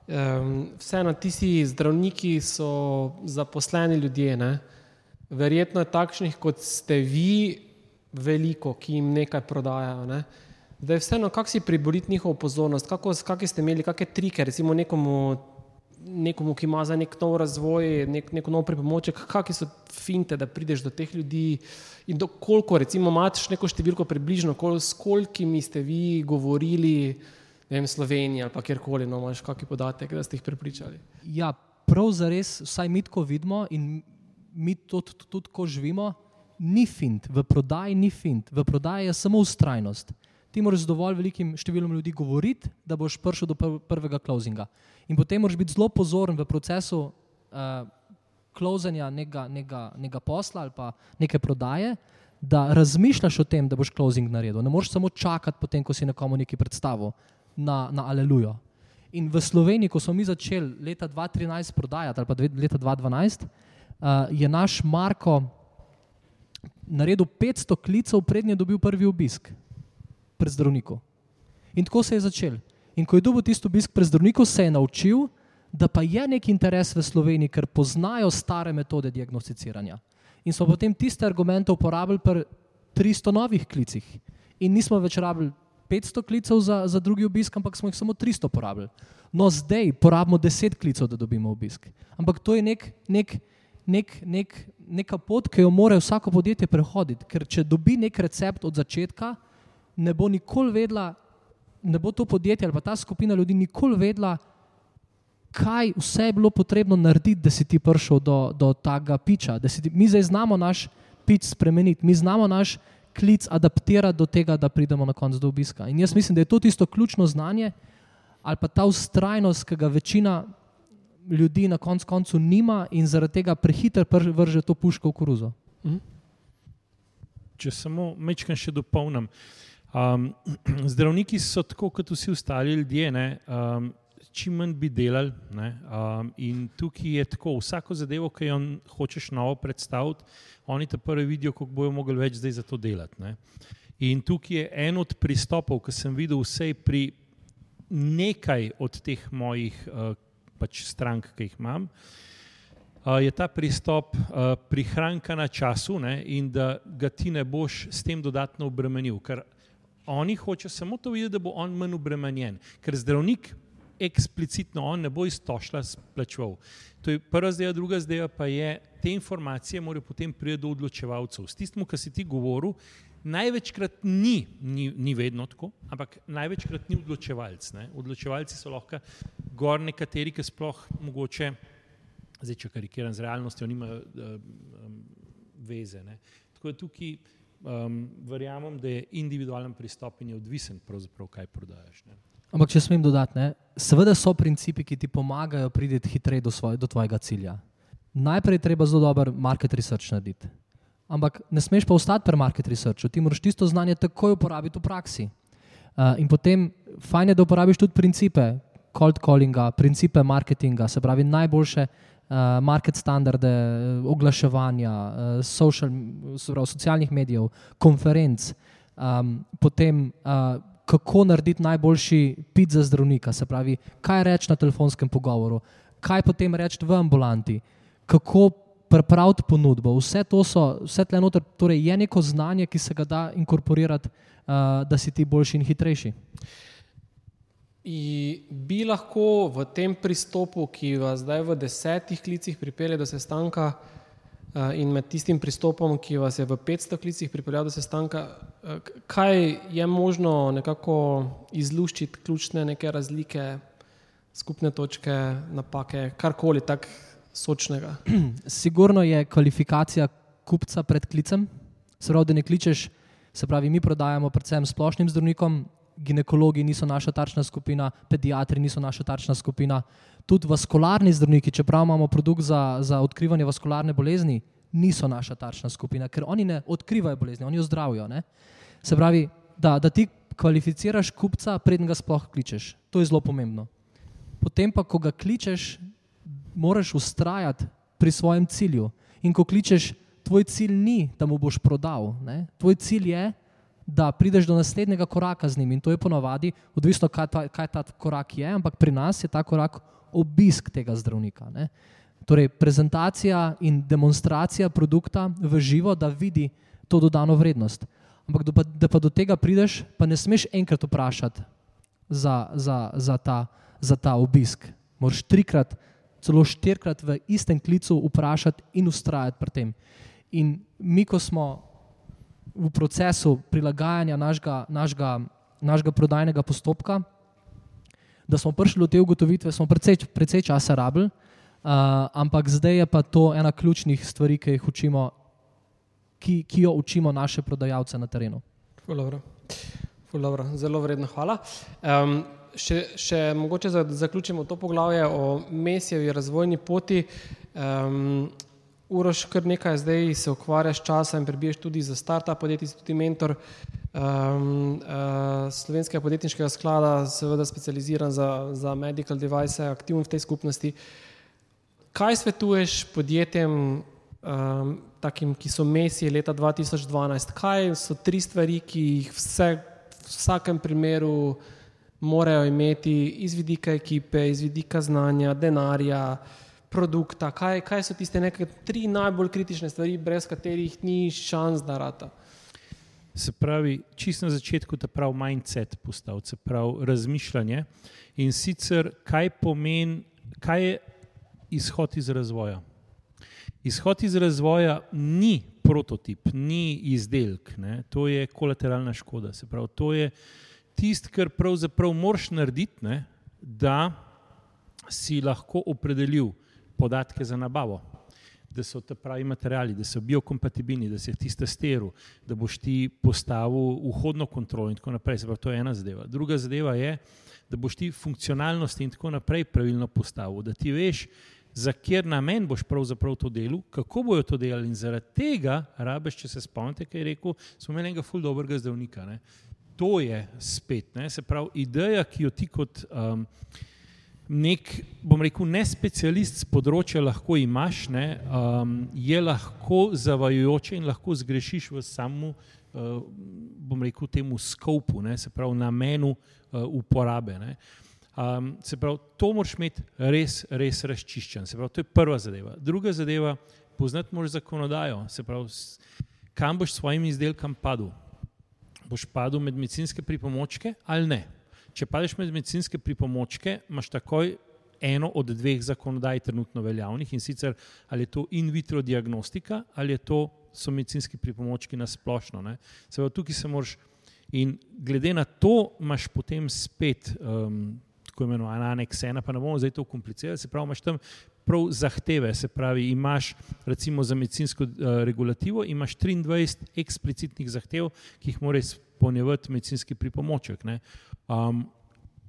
um, vseeno tisti zdravniki so zaposleni ljudje, ne? verjetno je takšnih kot ste vi, veliko, ki jim nekaj prodajajo. Ne? Da je vseeno, kako si priboriti njihovo pozornost, kako, kakšne ste imeli, kakšne trike, recimo nekomu, nekomu, ki ima za nek nov razvoj, nek, neko nov pripomoček, kakšne so finte, da prideš do teh ljudi in do koliko, recimo, imaš neko številko približno, s kolikimi ste vi govorili, ne vem, Sloveniji ali pa kjerkoli, no, imaš kakšen podatek, da ste jih prepričali. Ja, prav za res, vsaj mi tako vidimo in mi to tudi, tudi ko živimo ni fint, v prodaji ni fint, v prodaji je samo ustrajnost. Ti moraš z dovolj velikim številom ljudi govoriti, da boš prišel do prvega closinga. In potem moraš biti zelo pozoren v procesu uh, closanja nekega, nekega, nekega posla ali pa neke prodaje, da razmišljaš o tem, da boš closing naredil. Ne moreš samo čakati, potem, ko si nekomu nekaj predstavil na, na Alelujo. In v Sloveniji, ko smo mi začeli leta 2013 prodajati, ali pa leta 2012, uh, eh, je naš Marko naredil 500 klicev, prednji je dobil prvi obisk pred zdravnikom. In tako se je začel. In ko je dobil tisti obisk pred zdravnikom, se je naučil, da pa je nek interes v Sloveniji, ker poznajo stare metode diagnosticiranja. In smo potem tiste argumente uporabili pri 300 novih klicih. In nismo več rabili 500 klicev za, za drugi obisk, ampak smo jih samo 300 porabili. No, zdaj porabimo 10 klicev, da dobimo obisk. Ampak to je nek, nek, nek, nek, neka pot, ki jo mora vsako podjetje prehoditi. Ker če dobi nek recept od začetka, ne bo nikoli vedela, ne bo to podjetje ali pa ta skupina ljudi nikoli vedela, kaj vse je bilo potrebno narediti, da si ti prišel do, do tega piča. Ti, mi zdaj znamo naš pič spremeniti, mi znamo naš klic adaptirati do tega, da pridemo na konec do obiska. In jaz mislim, da je to tisto ključno znanje ali pa ta ustrajnost, ki ga večina ljudi na konc koncu nima in zaradi tega prehiter vrže to puško v koruzo. Mhm. Če samo mečkam še dopolnim. Um, <clears throat> zdravniki so tako kot vsi ostali ljudje, ne, um, čim manj bi delali. Ne, um, in tukaj je tako, vsako zadevo, ki jo hočeš novo predstaviti, oni te prvi vidijo, kako bojo mogli več zdaj za to delati. Ne. In tukaj je en od pristopov, ki sem videl vsej pri nekaj od teh mojih uh, pač strank, ki jih imam. uh, je ta pristop uh, prihranka na času ne, in da ga ti ne boš s tem dodatno obremenil. Ker oni hoče samo to videti, da bo on manj obremenjen. Ker zdravnik eksplicitno on ne bo iztošla splačeval. To je prva zdaj, druga zdaj pa je, te informacije morajo potem priti do odločevalcev. S tistim, kar si ti govoril, največkrat ni, ni, ni vedno tako, ampak največkrat ni odločevalc. Ne. Odločevalci so lahko gor nekateri, ki sploh mogoče, zdaj če karikiram z realnostjo, nimajo um, veze. Ne. Tako da tukaj um, verjamem, da je individualen pristop in je odvisen, kaj prodajaš. Ne. Ampak, če smem dodati, seveda so principi, ki ti pomagajo priti hitreje do, do tvojega cilja. Najprej treba zelo dober market research narediti. Ampak ne smeš pa ostati pri market researchu, ti moraš tisto znanje takoj uporabiti v praksi. Uh, in potem fajn je, da uporabiš tudi principe cold callinga, principe marketinga, se pravi najboljše market standarde, oglaševanja, uh, social, pravi, socialnih medijev, konferenc, um, potem uh, kako narediti najboljši pit za zdravnika, se pravi, kaj reči na telefonskem pogovoru, kaj potem reči v ambulanti, kako pripraviti ponudbo. Vse to so, vse tle noter, torej je neko znanje, ki se ga da inkorporirati, uh, da si ti boljši in hitrejši. Bi lahko v tem pristopu, ki vas zdaj v desetih klicih pripelje do sestanka, Eh, in med tistim pristopom, ki vas je v 500 klicih pripeljal do sestanka, eh, kaj je možno nekako izluščiti, ključne neke razlike, skupne točke, napake, karkoli tako sočnega? <clears throat> Sigurno je kvalifikacija kupca pred klicem, se pravi, da ne kličeš, se pravi, mi prodajamo predvsem splošnim zdravnikom, ginekologi niso naša tarčna skupina, pediatri niso naša tarčna skupina. Tudi vaskularni zdravniki, čeprav imamo produkt za, za odkrivanje vaskularne bolezni, niso naša tarčna skupina, ker oni ne odkrivajo bolezni, oni jo zdravijo. Ne? Se pravi, da, da ti kvalificiraš kupca, preden ga sploh kličeš. To je zelo pomembno. Potem pa, ko ga kličeš, moraš ustrajati pri svojem cilju. In ko kličeš, tvoj cilj ni, da mu boš prodal. Ne? Tvoj cilj je, da prideš do naslednjega koraka z njim. In to je ponovadi, odvisno, kaj ta, kaj ta korak je, ampak pri nas je ta korak obisk tega zdravnika. Ne? Torej, prezentacija in demonstracija produkta v živo, da vidi to dodano vrednost. Ampak, da pa, da pa do tega prideš, pa ne smeš enkrat vprašati za, za, za, ta, za ta obisk. Moraš trikrat, celo štirikrat v istem klicu vprašati in ustrajati pri tem. In mi, ko smo v procesu prilagajanja našega, našega, našega prodajnega postopka, da smo prišli do te ugotovitve, smo precej, precej časa rabili, uh, ampak zdaj je pa to ena ključnih stvari, ki učimo, ki, ki jo učimo naše prodajalce na terenu. Dobro. Dobro, zelo vredno, hvala. Um, še, še mogoče zaključimo to poglavje o mesjevi razvojni poti. Um, Uroš, kar nekaj zdaj se ukvarjaš časa in prebiješ tudi za start-up podjetje, tudi mentor um, uh, slovenskega podjetniškega sklada, seveda specializiran za, za medical device, aktivn v tej skupnosti. Kaj svetuješ podjetjem, um, takim, ki so mesije leta 2012? Kaj so tri stvari, ki jih vse, v vsakem primeru morajo imeti iz vidika ekipe, iz vidika znanja, denarja? Produkta, kaj, kaj so tiste neke tri najbolj kritične stvari, brez katerih ni šans, da rata. Se pravi, čisto na začetku ta pravi mindset postaviti, se pravi razmišljanje in sicer kaj pomeni, kaj je izhod iz razvoja. Izhod iz razvoja ni prototip, ni izdelek, ne? to je kolateralna škoda. Se pravi, to je tisto, kar pravzaprav moraš narediti, ne? da si lahko opredelil, podatke za nabavo, da so ti pravi materiali, da so biokompatibilni, da se ti stesteril, da boš ti postavil vhodno kontrolo in tako naprej. Pravi, to je ena zadeva. Druga zadeva je, da boš ti funkcionalnost in tako naprej pravilno postavil, da ti veš, za kjer namen boš pravzaprav to delal, kako bojo to delali in zaradi tega rabeš, če se spomnite, kaj je rekel, smo imeli enega ful dobrega zdravnika. Ne? To je spet, ne? se pravi, ideja, ki jo ti kot um, nek, bom rekel, ne specialist z področja lahko imaš, ne, um, je lahko zavajujoče in lahko zgrešiš v samem, uh, bom rekel, temu skopu, ne, se pravi, namenu uh, uporabe. Ne. Um, se pravi, to moraš imeti res, res razčiščen. Se pravi, to je prva zadeva. Druga zadeva, poznati moraš zakonodajo. Se pravi, kam boš s svojim izdelkom padel. Boš padel med medicinske pripomočke ali ne. Če padeš med medicinske pripomočke, imaš takoj eno od dveh zakonodaj trenutno veljavnih in sicer ali je to in vitro diagnostika ali je to so medicinski pripomočki na splošno. ne. Se pravi, tukaj se moraš in glede na to imaš potem spet um, tako imenovan aneks ena, pa ne bomo zdaj to komplicirali, se pravi, imaš tam prav zahteve, se pravi, imaš recimo za medicinsko uh, regulativo, imaš 23 eksplicitnih zahtev, ki jih mora izpolnjevati medicinski pripomoček. ne. Um,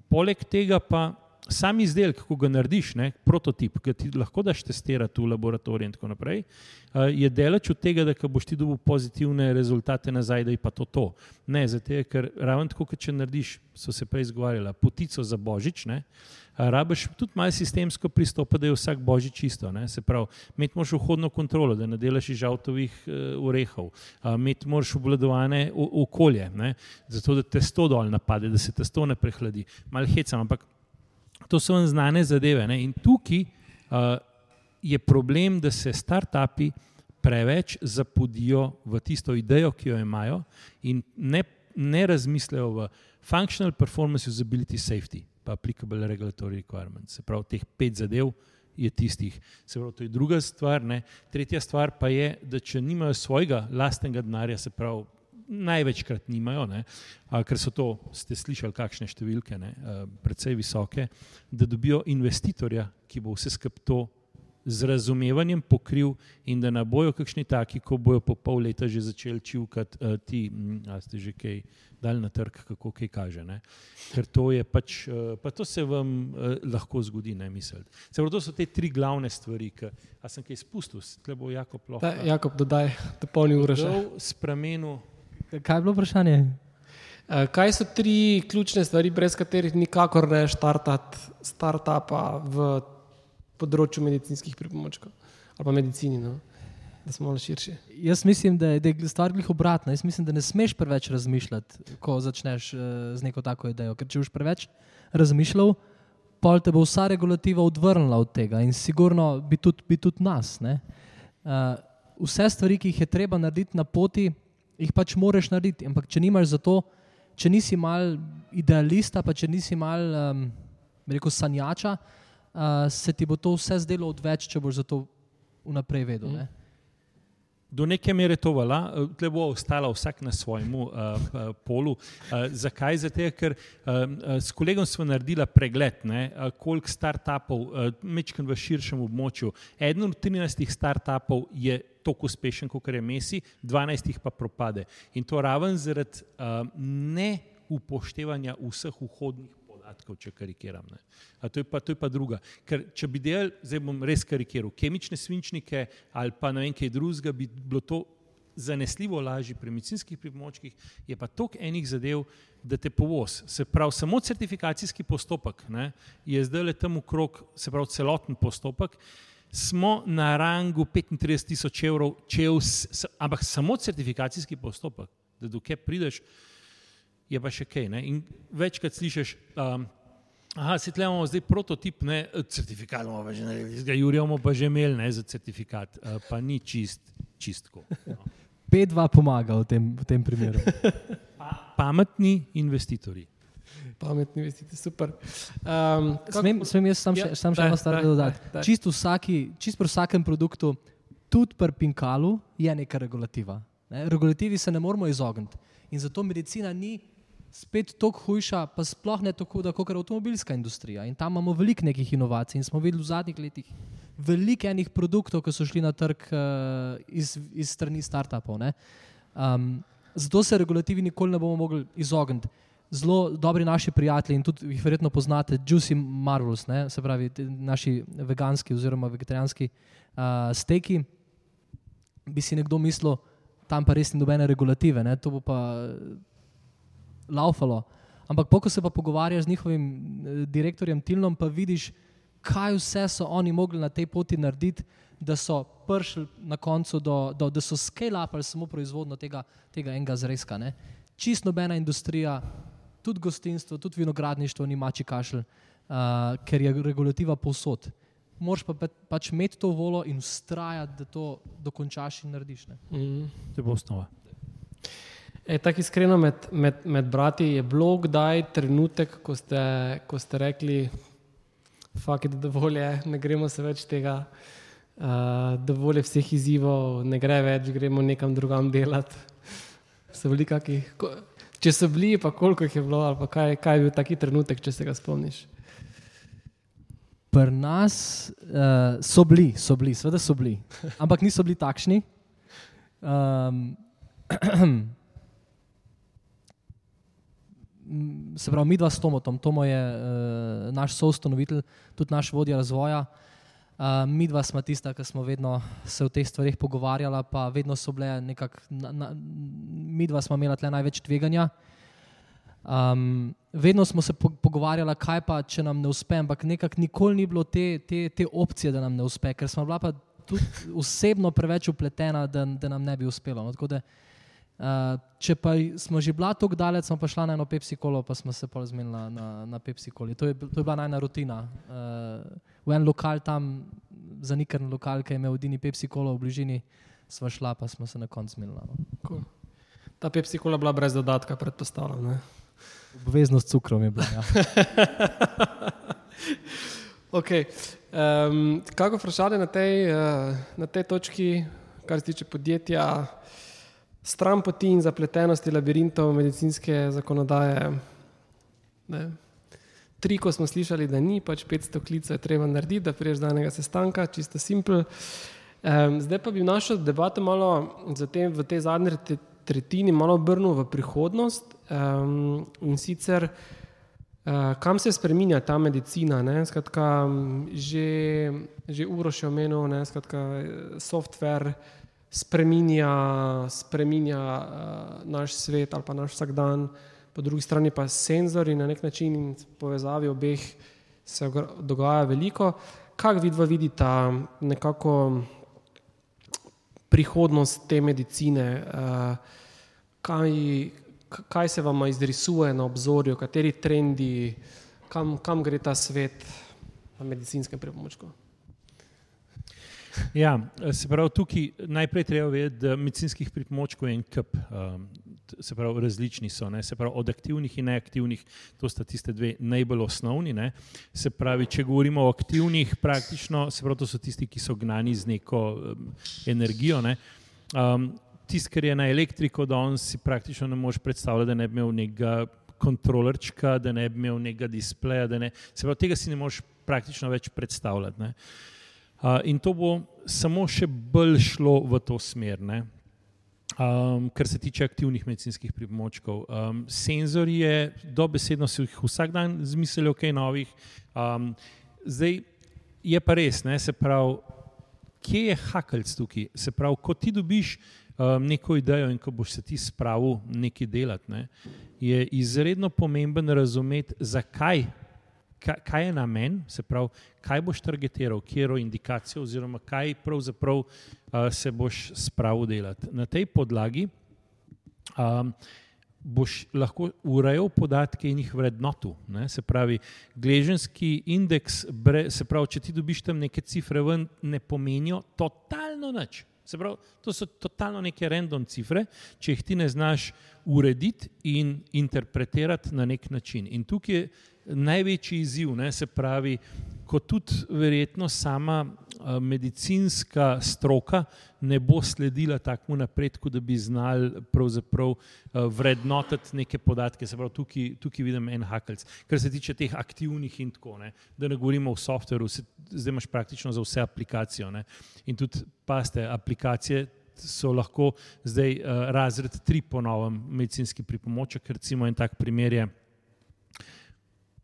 poleg tega pa sam izdelek, ko ga narediš, ne, prototip, ki ti lahko daš testirati v laboratoriju in tako naprej, uh, je delač od tega, da boš ti dobil pozitivne rezultate nazaj, da je pa to to. Ne, zato ker ravno tako, kot če narediš, so se prej izgovarjala, potico za božič, ne, a rabiš tudi malo sistemsko pristopa, da je vsak božič isto. Ne, se pravi, imeti moraš vhodno kontrolo, da ne delaš iz avtovih orehov, uh, imeti moraš obvladovane o- okolje, ne, zato da testo dol napade, da se testo ne prehladi. Mal hecam, ampak to so vam znane zadeve. Ne? In tukaj uh, je problem, da se startupi preveč zapodijo v tisto idejo, ki jo imajo, in ne, ne razmislejo v functional performance, usability, safety, pa applicable regulatory requirements. Se pravi, teh pet zadev. Je tistih. Se pravi, to je druga stvar. Ne. Tretja stvar pa je, da če nimajo svojega lastnega denarja, se pravi, največkrat nimajo, ne, ker so to, ste slišali, kakšne številke, ne, precej visoke, da dobijo investitorja, ki bo vse skupaj to z razumevanjem pokril in da ne bojo kakšni taki, ko bojo po pol leta že začeli čivkati, uh, ti, a ste že kaj dali na trg, kako kaj kaže. Ne? Ker to je pač, uh, pa to se vam uh, lahko zgodi, ne misliti. Se pravi, to so te tri glavne stvari, ki, a sem kaj spustil, tle bo Jakob lahko. Jakob, dodaj, da polni ure še. Dal Spremenil. Kaj je bilo vprašanje? Eh, Kaj so tri ključne stvari, brez katerih nikakor ne štartati startupa v področju medicinskih pripomočkov ali pa medicini, no? da smo malo širši. Jaz mislim, da je, da je stvar glih obratna. Jaz mislim, da ne smeš preveč razmišljati, ko začneš uh, z neko tako idejo. Ker če boš preveč razmišljal, pol te bo vsa regulativa odvrnila od tega in sigurno bi tudi, bi tudi nas. ne. Uh, vse stvari, ki jih je treba narediti na poti, jih pač moraš narediti. Ampak če nimaš za to, če nisi mal idealista, pa če nisi mal, um, rekel, sanjača, uh, se ti bo to vse zdelo odveč, če boš za to vnaprej vedel. ne. Do neke mere to vala, tle bo ostala vsak na svojem uh, uh, polu. Uh, zakaj? Zato, ker uh, s kolegom smo naredili pregled, ne, uh, koliko startupov, uh, mečkam v širšem območju. Eden od 13 startupov je tako uspešen, kot je Messi, 12 jih pa propade. In to raven zaradi uh, neupoštevanja vseh vhodnih podatkov, če karikiram. To, je pa, to je pa druga. Ker če bi delali, zdaj bom res karikiral, kemične svinčnike ali pa ne vem kaj drugega, bi bilo to zanesljivo lažje pri medicinskih pripomočkih, je pa toliko enih zadev, da te povoz. Se pravi, samo certifikacijski postopek ne, je zdaj le tam ukrog, se pravi, celoten postopek. Smo na rangu 35 tisoč evrov, če je vs, s- ampak samo certifikacijski postopek, da dokaj prideš, je pa še kaj. Ne? In večkrat slišiš, um, aha, se tle imamo zdaj prototip, ne, certifikat imamo pa že naredili, ga Jurija bomo pa že imeli ne, za certifikat, uh, pa ni čist, čistko. No. <laughs> P2 pomaga v tem, v tem primeru. <laughs> Pa, pametni investitorji. Pametni investiti, super. Um, Smem, smem jaz sam še, Ja, sam še daj, eno stvar dodati. daj, daj. Čist, vsaki, čist pri vsakem produktu, tudi pri Pinkalu, je neka regulativa. Ne? Regulativi se ne moramo izogniti. In zato medicina ni spet tako hujša, pa sploh ne tako kot avtomobilska industrija. In tam imamo veliko nekih inovacij in smo videli v zadnjih letih veliko enih produktov, ki so šli na trg uh, iz, iz strani startupov. Um, zato se regulativi nikoli ne bomo mogli izogniti. Zelo dobri naši prijatelji in tudi jih verjetno poznate, Juicy Marvels, ne, se pravi naši veganski oziroma vegetarijanski uh, steki. Bi si nekdo mislil, tam pa res ni nobene regulative, ne, to bo pa laufalo. Ampak, ko se pa pogovarjaš z njihovim eh, direktorjem Tilnom, pa vidiš, kaj vse so oni mogli na tej poti narediti, da so prišli na koncu, do, do, da so scale-upali samo proizvodno tega, tega enega zrezka. Ne. Čist nobena industrija, tudi gostinstvo, tudi vinogradništvo, ni mači kašelj. uh, ker je regulativa povsod. Moraš pa pa- pač imeti to volo in ustrajati, da to dokončaš in narediš. Ne? Mm. To bo osnova. E, tako iskreno med, med, med brati je bilo kdaj trenutek, ko ste, ko ste rekli, da dovolj je, ne gremo se več tega, uh, dovolj je vseh izzivov, ne gre več, gremo nekam drugam delati. So bili kaki, ko, če so bili, pa koliko jih je bilo, ali pa kaj, kaj je bil taki trenutek, če se ga spomniš. Pri nas uh, so bili, so bili, seveda so bili, ampak niso bili takšni. Um, <clears throat> se pravi, mi dva s Tomotom, Tomo je uh, naš soustanovitelj, tudi naš vodja razvoja. Uh, mi dva smo tista, ki smo vedno se o teh stvarih pogovarjala, pa vedno so bile nekako, mi dva smo imela tle največ tveganja. Um, vedno smo se po, pogovarjali, kaj pa, če nam ne uspe, ampak nekako nikoli ni bilo te, te, te opcije, da nam ne uspe, ker smo bila pa tudi osebno preveč upletena, da, da nam ne bi uspelo. No, tako da, uh, če pa smo že bila tako daleč, smo pa šla na eno Pepsi kolo, pa smo se pa zmenili na, na, na Pepsi koli. To je, to je bila najna rutina. Uh, v en lokal tam, zanikrn lokal, ki je imel edini Pepsi kolo v bližini, sva šla, pa smo se na koncu zmenili. No. Cool. Ta Pepsi kola bila brez dodatka, predpostavljam. Ne? Obveznost s cukrom je bila. Ja. Okay. Um, kako vprašanje na tej, uh, na tej točki, kar se tiče podjetja, stran poti in zapletenosti labirintov medicinske zakonodaje? Ne. Tri, ko smo slišali, da ni, pač 500 klicev je treba narediti, da priješ do enega sestanka, čisto simpel. Um, zdaj pa bi našo debato malo zatem, v tej zadnji tre- tretjini malo obrnil v prihodnost um, in sicer Uh, kam se spremenja ta medicina? Ne? Skratka, že, že uro še omenil, ne? skratka, software spremenja, spremenja uh, naš svet ali pa naš vsakdan, po drugi strani pa senzori na nek način in v povezavi obeh se dogaja veliko. Kako vidva vidita nekako prihodnost te medicine? Uh, kaj, kaj se vam izrisuje na obzorju, kateri trendi, kam, kam gre ta svet na medicinskem pripomočku? Ja, se pravi, tukaj najprej treba vedeti, da medicinskih pripomočkov je en kup, um, se pravi, različni so. Ne? Se pravi, od aktivnih in neaktivnih, to sta tiste dve najbolj osnovni. Ne? Se pravi, če govorimo o aktivnih, praktično, se pravi, to so tisti, ki so gnani z neko um, energijo. Ne? Um, Tisti, kar je na elektriko, danes si praktično ne moreš predstavljati, da ne bi imel nekega kontrolerčka, da ne bi imel nekega displeja. da Ne, se pravi, tega si ne moreš praktično več predstavljati. Ne. Uh, in to bo samo še bolj šlo v to smer, ne. um, kar se tiče aktivnih medicinskih pripomočkov. Um, senzori je dobesedno se jih vsak dan zmislili, kaj novih. Um, zdaj je pa res, ne, se pravi, kje je hakalc tukaj? Se pravi, ko ti dobiš um, neko idejo in ko boš se ti spravil nekaj delati, ne, je izredno pomemben razumeti, zakaj kaj, kaj je namen, se pravi, kaj boš targetiral, kjero indikacijo, oziroma kaj pravzaprav uh, se boš spravil delati. Na tej podlagi um, boš lahko urejal podatke in jih vrednotil. Ne? Se pravi, gleženski indeks, bre, se pravi, če ti dobiš tam neke cifre, ven, ne pomenijo totalno nič. Se pravi, to so totalno neke random cifre, če jih ti ne znaš urediti in interpretirati na nek način. In tukaj je največji izziv, ne, se pravi, ko tudi verjetno sama a, medicinska stroka ne bo sledila takmu napredku, da bi znali a, vrednotiti neke podatke. Se pravi, tukaj, tukaj vidim en hakelc. Kar se tiče teh aktivnih in tako, ne, da ne govorimo o softveru, se, zdaj imaš praktično za vse aplikacijo. Ne, in tudi, paste, aplikacije so lahko zdaj uh, razred 3 po novem medicinski pripomoček, recimo en tak primer je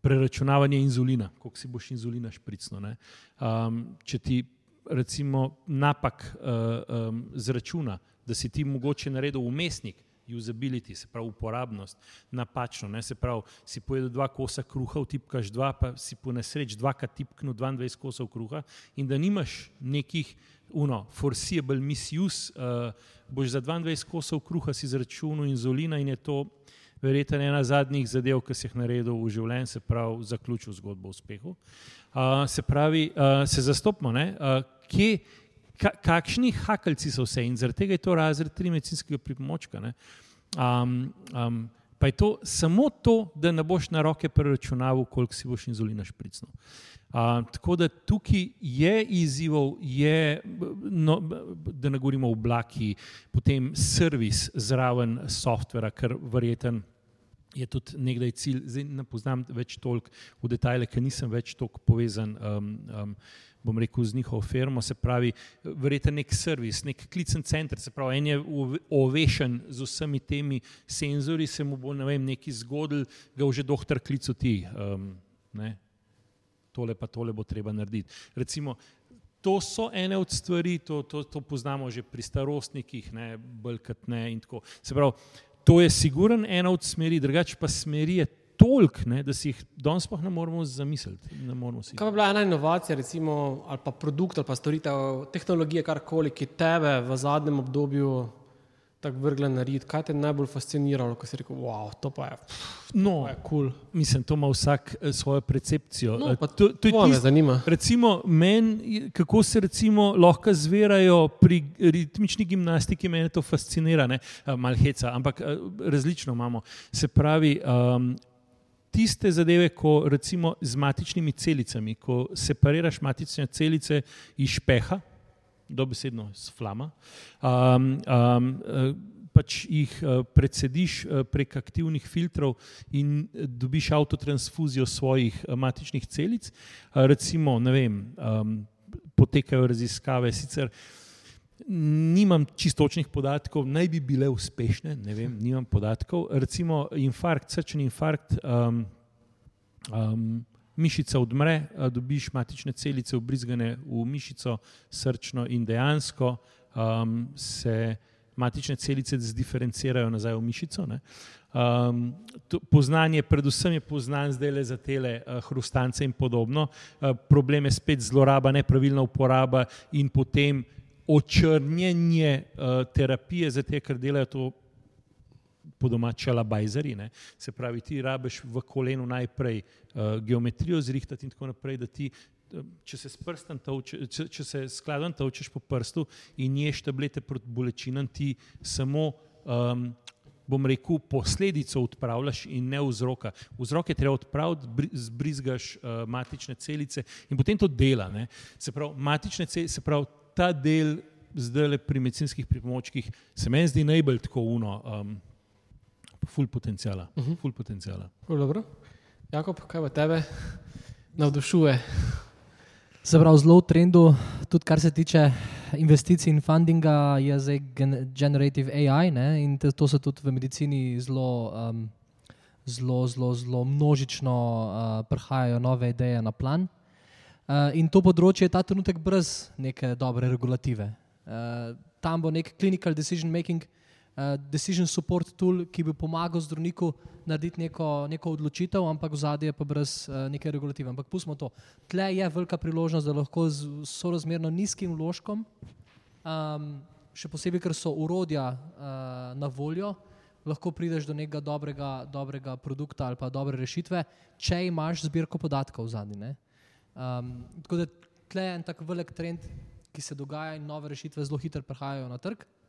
preračunavanje inzulina, koliko si boš inzulina špricno. Um, če ti recimo napak uh, um, zračuna, da si ti mogoče naredil umestnik, usability, se pravi uporabnost, napačno, ne? se pravi, si pojedel dva kosa kruha, vtipkaš dva, pa si po nesreč dvakrat tipknil 22 kosov kruha in da nimaš nekih uno, foreseeable misuse, uh, boš za 22 kosov kruha si zračunal inzulina in je to verjetno ena zadnjih zadev, ki si jih naredil v življenju, se pravi, zaključil zgodbo o uspehu. Uh, se pravi, uh, se zastopimo, uh, kje, ka, kakšni hakalci so vse in zaradi tega je to razred tri medicinskega pripomočka. Um, um, pa je to samo to, da ne boš na roke preračunaval, koliko si boš inzulina špricnil. Uh, tako da tukaj je izzivov, je, no, da ne govorimo o oblaki, potem servis zraven softvera, ker verjeten je tudi nekdaj cilj. Zdaj ne poznam več toliko v detajle, ker nisem več toliko povezan. Um, um, bom rekel, z njihovo firmo, se pravi, verjete nek servis, nek klicen center, se pravi, en je ovešen z vsemi temi senzori, se mu bo ne vem, neki zgodil, ga že doktor klicu ti, um, ne, tole pa tole bo treba narediti. Recimo, to so ene od stvari, to, to, to poznamo že pri starostnikih, ne, bolj kot ne in tako. Se pravi, to je siguren ena od smeri, drugače pa smeri je toliko, da si jih danes pa ne moremo zamisliti. Ne moremo Kaj bi bila ena inovacija, recimo, ali pa produkt ali pa storitev, tehnologije, karkoli, ki tebe v zadnjem obdobju tako vrgla narediti? Kaj te je najbolj fasciniralo, ko si rekel, wow, to pa je. No, je cool. Mislim, to ima vsak eh, svojo percepcijo. No, to, to, to je tist, zanima. Recimo, men, kako se recimo lahko zverajo pri ritmični gimnastiki, meni to fascinira, eh, malo heca, ampak eh, različno imamo. Se pravi, um, tiste zadeve, ko recimo z matičnimi celicami, ko separiraš matične celice iz špeha, dobesedno iz flama, um, um, pač jih uh, predsediš uh, prek aktivnih filtrov in dobiš avtotransfuzijo svojih matičnih celic. Recimo, ne vem, um, potekajo raziskave, sicer nimam čistočnih podatkov, naj bi bile uspešne, ne vem, nimam podatkov. Recimo, infarkt, srčni infarkt. Um, um, mišica odmre, dobiš matične celice ubrizgane v mišico, srčno in dejansko um, se matične celice zdiferencirajo nazaj v mišico. Um, to, poznanje, predvsem je poznan zdaj le za tele uh, hrustance in podobno. Uh, problem je spet zloraba, nepravilna uporaba in potem očrnjenje uh, terapije, zato ker delajo to po domačela bajzeri. Ne? Se pravi, ti rabiš v kolenu najprej uh, geometrijo zrihtati in tako naprej, da ti, uh, če se tavče, če, če se skladom tavčeš po prstu in ješ tablete proti bolečinam, ti samo um, bom rekel, posledico odpravljaš in ne vzroka. Vzrok je treba odpraviti, zbrizgaš uh, matične celice in potem to dela. Ne? Se pravi, matične celice, se pravi, ta del zdaj le pri medicinskih pripomočkih se meni zdi najbolj tako uno. Um, ful potencijala. Uh -huh. Ful potencijala. Ful Jakob, kaj pa tebe navdušuje? Se pravi, zelo v trendu, tudi kar se tiče investicij in fundinga, je zdaj generative AI. Ne? In to se tudi v medicini zelo, um, zelo, zelo, zelo množično uh, prihajajo nove ideje na plan. Uh, in to področje je ta trenutek brez neke dobre regulative. Uh, tam bo nek clinical decision making, uh, decision support tool, ki bi pomagal zdravniku narediti neko, neko odločitev, ampak v zadnje je pa brez uh, neke regulative. Ampak pustimo to. Tle je velika priložnost, da lahko z sorazmerno nizkim vložkom, um, še posebej, ker so urodja uh, na voljo, lahko prideš do nekega dobrega, dobrega produkta ali pa dobre rešitve, če imaš zbirko podatkov v zadnji. Um, tako da tle je en tak velik trend, ki se dogaja in nove rešitve zelo hitro prihajajo na trg. Uh,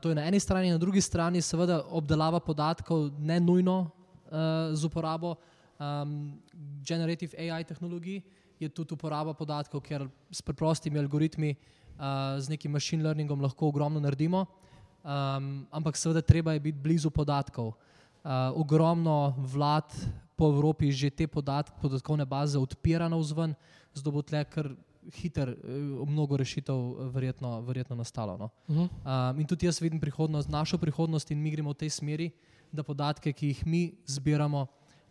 to je na eni strani, na drugi strani, seveda, obdelava podatkov, ne nujno uh, z uporabo um, generative AI tehnologij, je tudi uporaba podatkov, ker s preprostimi algoritmi, uh, z nekim machine learningom lahko ogromno naredimo. Um, ampak seveda, treba je biti blizu podatkov. Uh, ogromno vlad po Evropi že te podatke, podatkovne baze odpira na vzven, zato bo tle kar hiter, eh, mnogo rešitev eh, verjetno, verjetno nastalo. No? Uh -huh. um, in tudi jaz vidim prihodnost, našo prihodnost in mi gremo v tej smeri, da podatke, ki jih mi zbiramo,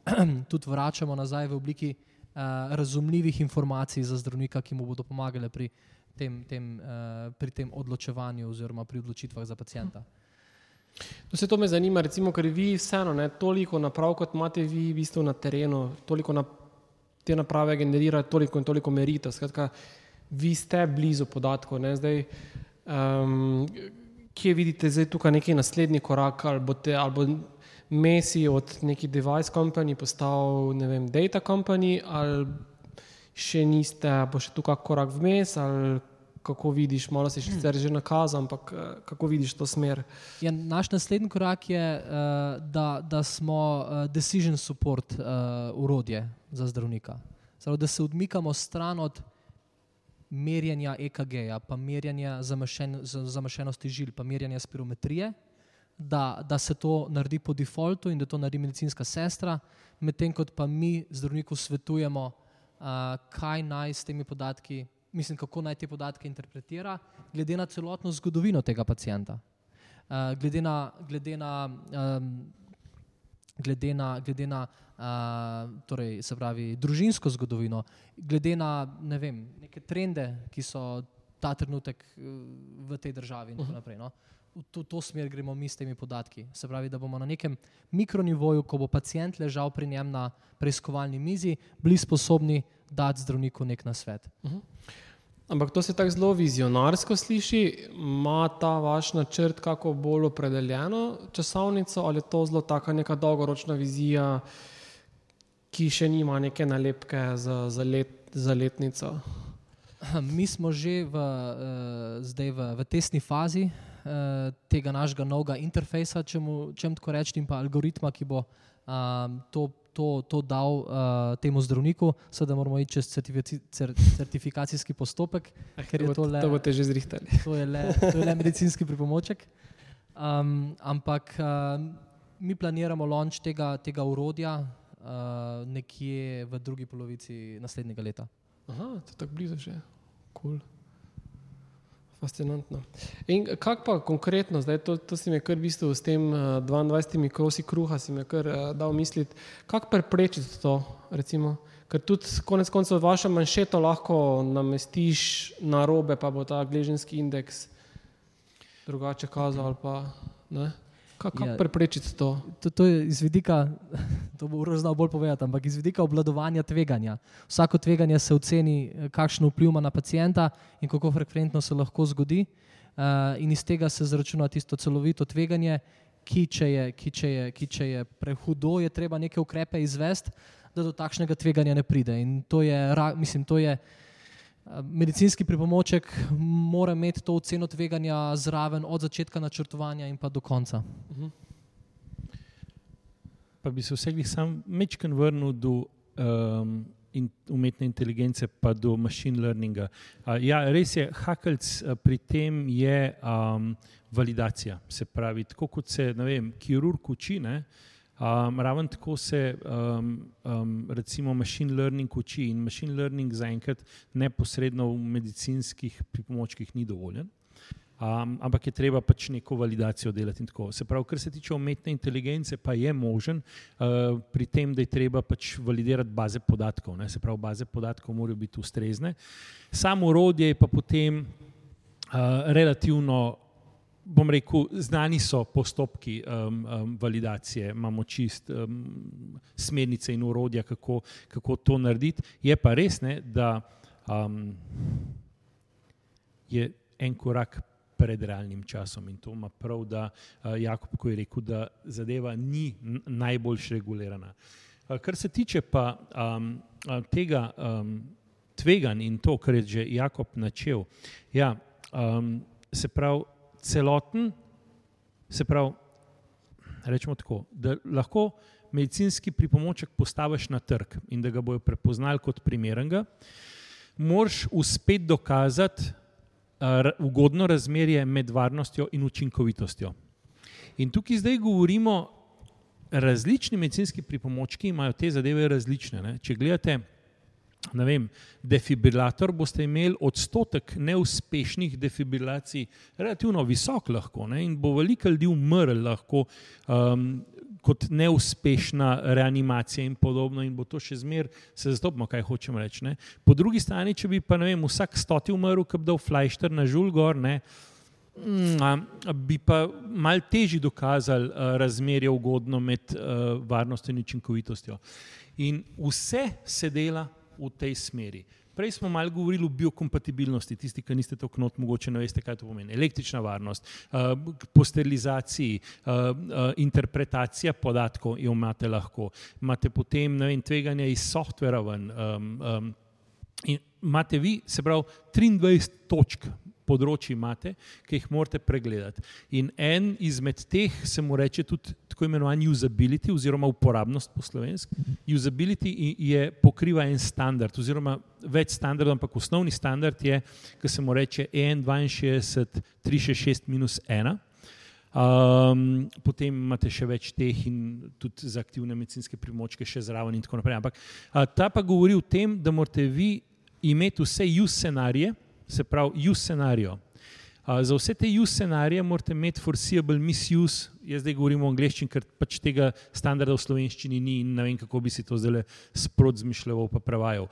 <clears throat> tudi vračamo nazaj v obliki uh, razumljivih informacij za zdravnika, ki mu bodo pomagale pri tem, tem, uh, pri tem odločevanju oziroma pri odločitvah za pacijenta. Vse to me zanima, recimo, ker vi vseeno ne toliko naprav, kot imate vi v bistvu na terenu, toliko naprav te naprave generirajo toliko in toliko meritev. Skratka, vi ste blizu podatkov. Zdaj, um, kje vidite zdaj tukaj neki naslednji korak, ali, bote, ali bo Messi od neki device company postal, ne vem, data company, ali še niste, bo še tu kak korak vmes, ali kako vidiš, malo si sicer že nakazal, ampak eh, kako vidiš to smer? Ja, naš naslednji korak je, uh, da, da smo uh, decision support urodje za zdravnika. Zdaj, da se odmikamo stran od merjenja EKG-ja, pa merjenja zamašen, zamašenosti žil, pa merjenja spirometrije, da, da se to naredi po defaultu in da to naredi medicinska sestra, medtem ko pa mi zdravniku svetujemo, uh, kaj naj s temi podatki, mislim, kako naj te podatke interpretira, glede na celotno zgodovino tega pacijenta. Uh, glede na, glede na um, glede na, glede na uh, torej, pravi, družinsko zgodovino, glede na ne vem, neke trende, ki so ta trenutek v tej državi. In tako naprej. No. V to, to smer gremo mi s temi podatki. Se pravi, da bomo na nekem mikronivoju, ko bo pacijent ležal pri njem na preiskovalni mizi, bili sposobni dati zdravniku nek nasvet. Uh -huh. Ampak to se tako zelo vizionarsko sliši. Ma ta vaš načrt kako bolj opredeljeno časovnico ali je to zelo taka neka dolgoročna vizija, ki še nima neke nalepke za, za, let, za letnico? Mi smo že v, uh, zdaj v, v tesni fazi uh, tega našega novega interfejsa, če mu tako rečem, pa algoritma, ki bo um, to to, to dal uh, temu zdravniku, da moramo iti čez certifikacijski postopek. Eh, to, to, le, to boste že zrihtali. To je le, to je le medicinski pripomoček. Um, ampak uh, mi planiramo launch tega, tega urodja uh, nekje v drugi polovici naslednjega leta. Aha, to je tako blizu že. Cool. Fascinantno. In kako pa konkretno, zdaj to, to si mi kar v bistvu s tem uh, eh, 22 krosi kruha si mi kar uh, dal misliti, kako preprečiti to, recimo, ker tudi konec koncev vaša manšeto lahko namestiš na robe, pa bo ta gleženski indeks drugače kazal ali pa ne. Kako ja, preprečiti to? to? To je iz vidika, <laughs> to bo znal bolj povedati, ampak iz vidika obvladovanja tveganja. Vsako tveganje se oceni, kakšno vpliv ima na pacijenta in kako frekventno se lahko zgodi. Uh, in iz tega se zračuna tisto celovito tveganje, ki če je, ki če je, ki če je prehudo, je treba neke ukrepe izvesti, da do takšnega tveganja ne pride. In to je, mislim, to je medicinski pripomoček mora imeti to oceno tveganja zraven od začetka načrtovanja in pa do konca. Mhm. Pa bi se vseh sam mečken vrnil do um, in, umetne inteligence, pa do machine learninga. Uh, ja, res je, hakelc uh, pri tem je um, validacija. Se pravi, tako kot se, ne vem, kirurg uči, ne, uh, Um, Raven tako se um, um, recimo machine learning uči in machine learning zaenkrat neposredno v medicinskih pripomočkih ni dovoljen. Um, ampak je treba pač neko validacijo delati. Se pravi, kar se tiče umetne inteligence, pa je možen uh, pri tem, da je treba pač validirati baze podatkov. Ne? Se pravi, baze podatkov morajo biti ustrezne. Samo urodje je pa potem uh, relativno bom rekel, znani so postopki um, um, validacije, imamo čist um, smernice in urodja, kako, kako to narediti. Je pa res, ne, da um, je en korak pred realnim časom in to ima prav, da uh, Jakob, ko je rekel, da zadeva ni najbolj regulirana. Uh, kar se tiče pa um, uh, tega um, tveganja in to, kar je že Jakob načel, ja, um, se pravi, celoten, se pravi, rečemo tako, da lahko medicinski pripomoček postaviš na trg in da ga bojo prepoznali kot primernega, moraš uspeti dokazati ugodno razmerje med varnostjo in učinkovitostjo. In tukaj zdaj govorimo, različni medicinski pripomočki imajo te zadeve različne. Ne? Če gledate, ne vem, defibrilator, boste imeli odstotek neuspešnih defibrilacij relativno visok lahko ne? in bo veliko ljudi umrl lahko um, kot neuspešna reanimacija in podobno in bo to še zmer se zastopno, kaj hočem reči. Ne? Po drugi strani, če bi pa ne vem, vsak stoti umrl, kot da je flajšter na žulgor, ne? Mm, bi pa mal težje dokazali razmerje ugodno med varnostjo in učinkovitostjo. In vse se dela v tej smeri. prej smo malo govorili o biokompatibilnosti, tisti, ki niste tako not, mogoče ne veste, kaj to pomeni. Električna varnost, uh, po sterilizaciji, uh, uh, interpretacija podatkov imate lahko. Imate potem vem, tveganja iz softvera ven. Um, um, in imate vi, se pravi, 23 točk področji imate, ki jih morate pregledati. In en izmed teh se mu reče tudi tako imenovan usability oziroma uporabnost po slovenski. Usability je pokriva en standard oziroma več standardov, ampak osnovni standard je, ki se mu reče EN 62 366 minus 1. Um, potem imate še več teh in tudi za aktivne medicinske primočke še zraven in tako naprej. Ampak uh, ta pa govori o tem, da morate vi imeti vse use scenarije, se pravi, use scenarijo. Uh, za vse te use scenarije morate imeti foreseeable misuse. Jaz zdaj govorim o angleščini, ker pač tega standarda v slovenščini ni in ne vem, kako bi si to zdaj sprot zmišljal pa prevajal.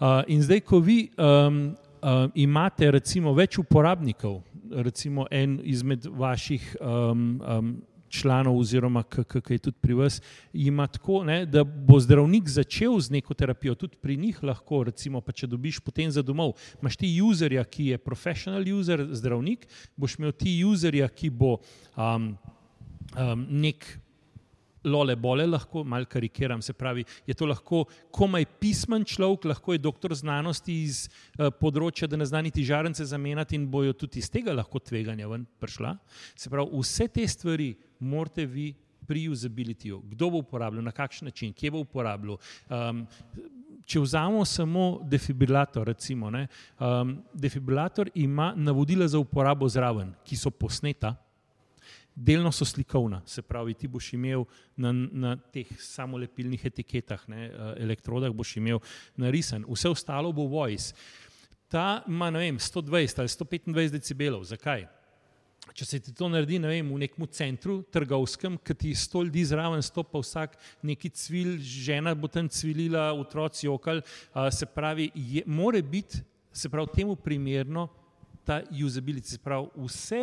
Uh, in zdaj, ko vi um, uh, imate recimo več uporabnikov, recimo en izmed vaših um, um, članov, oziroma ki je tudi pri vas, ima tako, ne, da bo zdravnik začel z neko terapijo, tudi pri njih lahko, recimo, pa če dobiš potem za domov. Imáš ti userja, ki je profesional user, zdravnik, boš imel ti userja, ki bo um, um, nek lole bole, lahko malo karikiram, se pravi, je to lahko komaj pismen človek, lahko je doktor znanosti iz uh, področja, da ne zna niti žarence zamenjati in bojo tudi iz tega lahko tveganja ven prišla. Se pravi, vse te stvari morate vi pri usabilityju, kdo bo uporabljal, na kakšen način, kje bo uporabljal. Um, Če vzamemo samo defibrilator, recimo, ne, um, defibrilator ima navodila za uporabo zraven, ki so posneta, delno so slikovna, se pravi, ti boš imel na, na teh samolepilnih etiketah, ne, eh, elektrodah, boš imel narisan, vse ostalo bo voice. Ta ima vem, 120 ali 125 decibelov. Zakaj? Če se ti to naredi ne vem, v nekem centru, trgovskem, ki ti sto ljudi zraven stopa, vsak neki cvil, žena bo tam cvilila, otroci okal, se pravi, je, more biti, se pravi, temu primerno ta usability, se pravi, vse,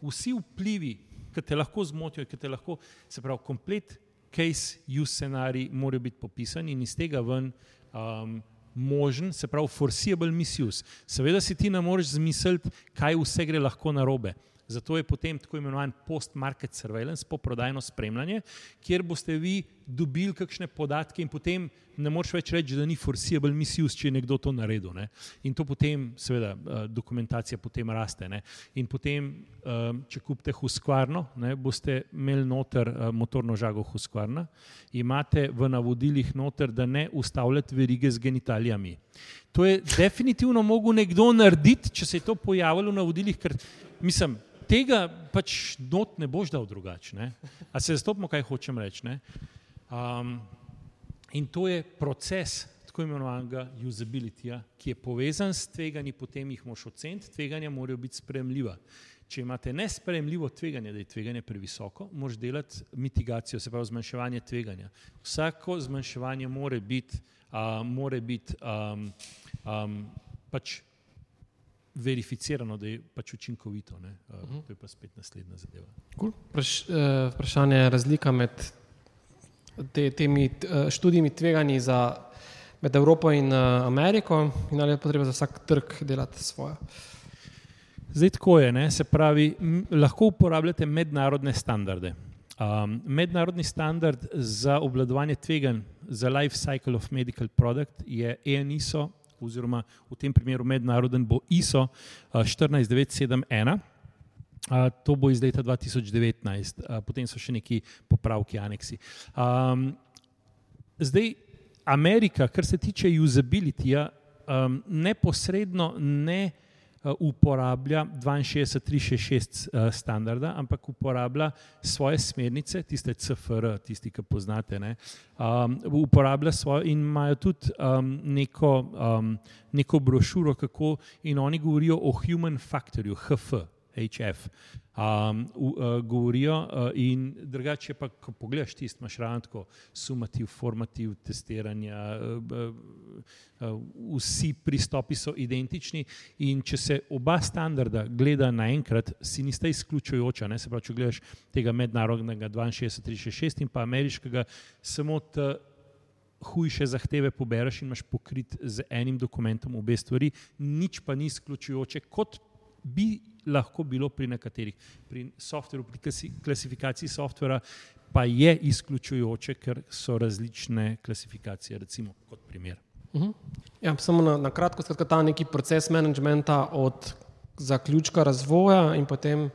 vsi vplivi, ki te lahko zmotijo, ki te lahko, se pravi, komplet case use scenarij morajo biti popisani in iz tega ven um, možen, se pravi, foreseeable misuse. Seveda si ti ne moreš zmisliti, kaj vse gre lahko narobe. Zato je potem tako imenovan post-market surveillance, poprodajno spremljanje, kjer boste vi dobili kakšne podatke in potem ne moreš več reči, da ni foreseeable misuse, če je nekdo to naredil. Ne? In to potem, seveda, eh, dokumentacija potem raste. Ne? In potem, eh, če kupite huskvarno, ne, boste imeli noter eh, motorno žago huskvarna, imate v navodilih noter, da ne ustavljate verige z genitalijami. To je definitivno mogel nekdo narediti, če se je to pojavilo v navodilih, ker mislim, tega pač not ne boš dal drugače. A se zastopimo, kaj hočem reči. Um, in to je proces tako imenovanega usability, ki je povezan s tveganji, potem jih moš oceniti, tveganja morajo biti spremljiva. Če imate nespremljivo tveganje, da je tveganje previsoko, moš delati mitigacijo, se pravi zmanjševanje tveganja. Vsako zmanjševanje more biti, uh, more biti um, um, pač verificirano, da je pač učinkovito. Uh -huh. To je pa spet naslednja zadeva. Cool. Praš, uh, vprašanje je razlika med te, temi uh, študijami tveganji za, med Evropo in uh, Ameriko in ali je potrebno za vsak trg delati svoje. Zdaj tako je, ne? se pravi, lahko uporabljate mednarodne standarde. Um, mednarodni standard za obvladovanje tveganj za life cycle of medical product je ENISO oziroma v tem primeru mednaroden bo ISO 14971. To bo iz leta 2019, potem so še neki popravki, aneksi. Um, zdaj, Amerika, kar se tiče usability-ja, um, neposredno ne. Eh, uporablja 62-366 eh, standarda, ampak uporablja svoje smernice, tiste CFR, tisti, ki poznate, ne, um, uporablja svoje in imajo tudi um, neko, um, neko brošuro, kako in oni govorijo o human factorju, HF, HF. Um, uh, govorijo, uh, in drugače, pa ko pogledaš tisto, imaš tako sumativ, formativ, testiranja, uh, uh, uh, vsi pristopi so identični. In če se oba standarda gleda naenkrat, si nista izključujoča. Ne? Se pravi, če gledaš tega mednarodnega 62-36 in pa ameriškega, samo ta hujše zahteve pobereš in imaš pokrit z enim dokumentom obe stvari, nič pa ni izključujoče, kot bi lahko bilo pri nekaterih. Pri softveru, pri klasifikaciji softvera pa je izključujoče, ker so različne klasifikacije, recimo kot primer. Uh mhm. -huh. ja, samo na, na kratko, skratka, ta neki proces managementa od zaključka razvoja in potem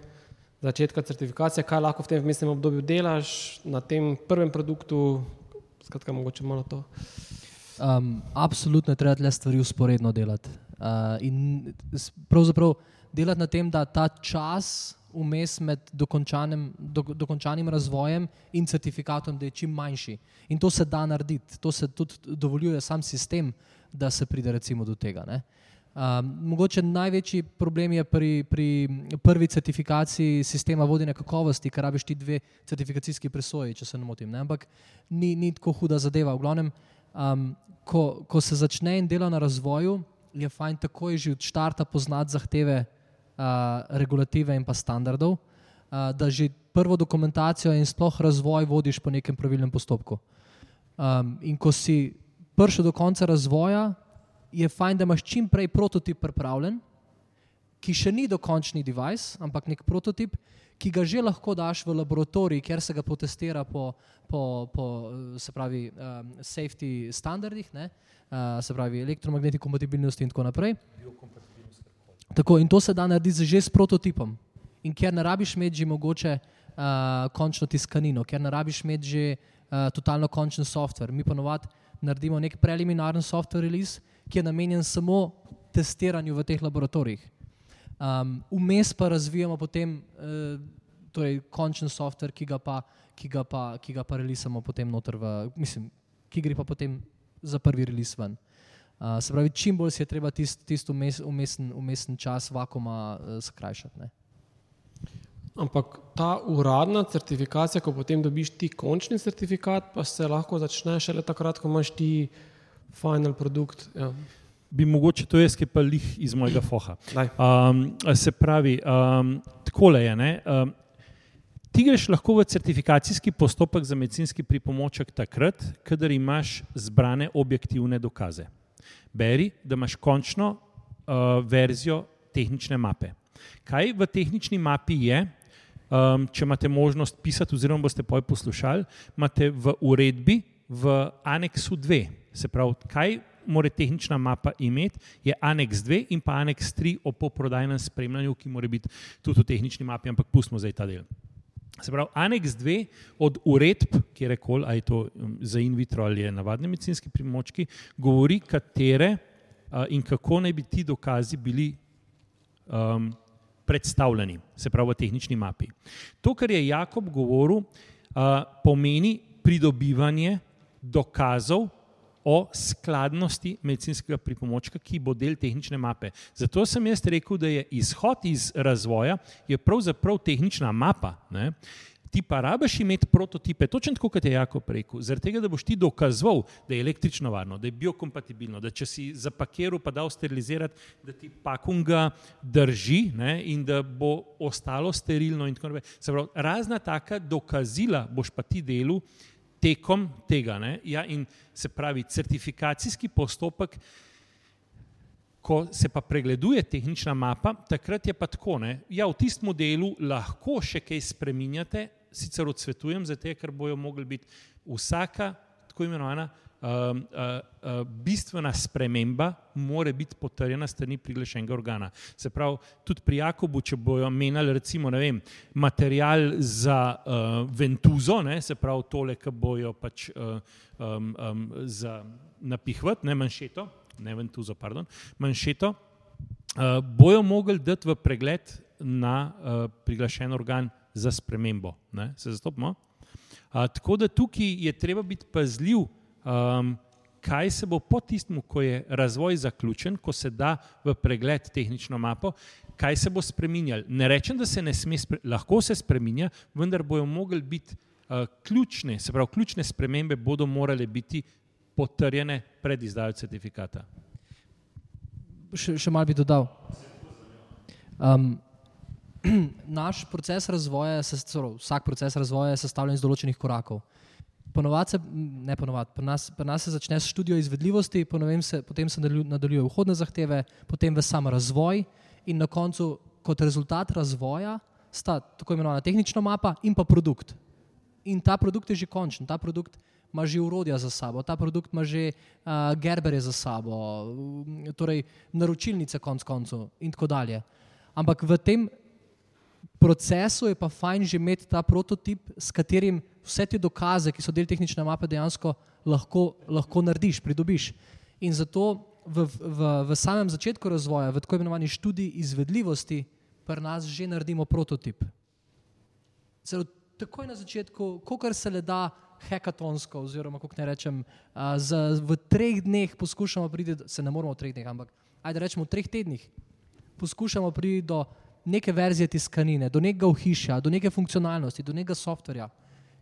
začetka certifikacije, kaj lahko v tem vmesnem obdobju delaš na tem prvem produktu, skratka, mogoče malo to. Um, absolutno je treba te stvari usporedno delati. Uh, in pravzaprav delati na tem, da ta čas vmes med dokončanim, do, dokončanim razvojem in certifikatom, da je čim manjši. In to se da narediti, to se tudi dovoljuje sam sistem, da se pride recimo do tega. Um, mogoče največji problem je pri, pri prvi certifikaciji sistema vodenja kakovosti, ker rabiš ti dve certifikacijski presoji, če se ne motim. Ne? Ampak ni, ni tako huda zadeva. V glavnem, um, ko, ko se začne in dela na razvoju, je fajn takoj že od začetka poznati zahteve uh, regulative in pa standardov, uh, da že prvo dokumentacijo in sploh razvoj vodiš po nekem pravilnem postopku. Um, in ko si prišel do konca razvoja, je fajn, da imaš čim prej prototip pripravljen, ki še ni dokončni device, ampak nek prototip, ki ga že lahko daš v laboratorij, kjer se ga potestira po, po, po se pravi, um, safety standardih, ne, uh, se pravi, elektromagnetni kompatibilnosti in tako naprej. Tako, in to se da narediti že s prototipom. In ker ne rabiš imeti že mogoče uh, končno tiskanino, ker ne rabiš imeti že uh, totalno končen softver. Mi ponovadi naredimo nek preliminaren software release, ki je namenjen samo testiranju v teh laboratorijih. Vmes um, pa razvijamo potem uh, torej končen softver, ki ga pa, ki ga pa, ki ga pa releasamo potem noter v, mislim, ki gre pa potem za prvi release ven. Uh, se pravi, čim bolj si je treba tisti tist umesen, umesen čas vakuma uh, skrajšati. Ne? Ampak ta uradna certifikacija, ko potem dobiš ti končni certifikat, pa se lahko začne šele takrat, ko imaš ti final produkt. Ja. Bi mogoče to jaz, ki pa lih iz mojega foha. Um, se pravi, um, takole je. Um, ti greš lahko v certifikacijski postopek za medicinski pripomoček takrat, kadar imaš zbrane objektivne dokaze. Beri, da imaš končno uh, verzijo tehnične mape. Kaj v tehnični mapi je, Um, če imate možnost pisati, oziroma boste poj poslušali, imate v uredbi v aneksu 2. Se pravi, kaj mora tehnična mapa imeti, je aneks 2 in pa aneks 3 o poprodajnem spremljanju, ki mora biti tudi v tehnični mapi, ampak pustimo zdaj ta del. Se pravi, aneks 2 od uredb, kjer je kol, ali je to um, za in vitro ali je navadne medicinske primočki, govori, katere uh, in kako naj bi ti dokazi bili um, predstavljeni, se pravi v tehnični mapi. To, kar je Jakob govoril, pomeni pridobivanje dokazov o skladnosti medicinskega pripomočka, ki bo del tehnične mape. Zato sem jaz rekel, da je izhod iz razvoja pravzaprav tehnična mapa. Ne? ti pa rabiš imeti prototipe, točno tako kot je Jako rekel, zaradi tega, da boš ti dokazoval, da je električno varno, da je biokompatibilno, da če si zapakiral, pa dal sterilizirati, da ti pakunga drži ne, in da bo ostalo sterilno. Pravi, razna taka dokazila boš pa ti delu tekom tega. Ja, in se pravi, certifikacijski postopek. Ko se pa pregleduje tehnična mapa, takrat je pa tako. Ja, v tistem modelu lahko še kaj spremenjate, sicer odsvetujem, zato ker bojo mogli biti vsaka tako imenovana uh, uh, uh, bistvena sprememba, mora biti potrjena strani priglašenega organa. Se pravi, tudi pri Jakobu, če bojo menjali recimo vem, material za uh, ventuzo, ne, se pravi tole, ki bojo pač uh, um, um, za napihvat, ne manšeto, ne ventuzo, pardon, manšeto, uh, bojo mogli dati v pregled na uh, priglašen organ za spremembo. Ne? Se zastopimo. A, tako da tukaj je treba biti pazljiv, um, kaj se bo po tistem, ko je razvoj zaključen, ko se da v pregled tehnično mapo, kaj se bo spremenjalo. Ne rečem, da se ne sme, lahko se spremenja, vendar bojo mogli biti uh, ključne, se pravi, ključne spremembe bodo morale biti potrjene pred izdajo certifikata. Še, še malo bi dodal. Um, <clears throat> naš proces razvoja, vsak proces razvoja je sestavljen iz določenih korakov. Ponovadi se, ne ponovadi, pri nas, pri nas se začne s študijo izvedljivosti, se, potem se nadaljuje vhodne zahteve, potem v sam razvoj in na koncu, kot rezultat razvoja, sta tako imenovana tehnična mapa in pa produkt. In ta produkt je že končen, ta produkt ima že urodja za sabo, ta produkt ima že uh, gerbere za sabo, torej naročilnice konc koncev in tako dalje. Ampak v tem procesu je pa fajn že imeti ta prototip, s katerim vse te dokaze, ki so del tehnične mape, dejansko lahko, lahko narediš, pridobiš. In zato v, v, v samem začetku razvoja, v tako imenovani študiji izvedljivosti, pri nas že naredimo prototip. Celo takoj na začetku, kolikor se le da, hekatonsko, oziroma kako ne rečem, z, v treh dneh poskušamo priti, se ne moramo v treh dneh, ampak ajde rečemo v treh tednih, poskušamo priti do neke verzije tiskanine, do nekega ohišja, do neke funkcionalnosti, do nekega softverja,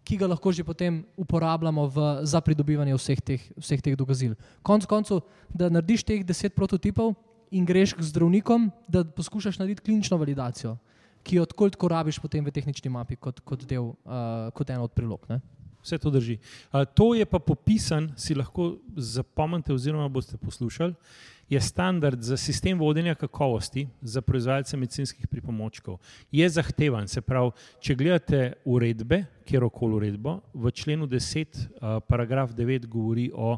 ki ga lahko že potem uporabljamo v, za pridobivanje vseh teh, vseh teh dokazil. Konec koncev, da narediš teh deset prototipov in greš k zdravnikom, da poskušaš narediti klinično validacijo, ki jo tako rabiš potem v tehnični mapi kot, kot, del, uh, kot eno od prilog. Ne? Vse to drži. Uh, to je pa popisan, si lahko zapomnite, oziroma boste poslušali je standard za sistem vodenja kakovosti za proizvajalce medicinskih pripomočkov. Je zahteven, se pravi, če gledate uredbe, kjer okoli uredbo, v členu 10, paragraf 9 govori o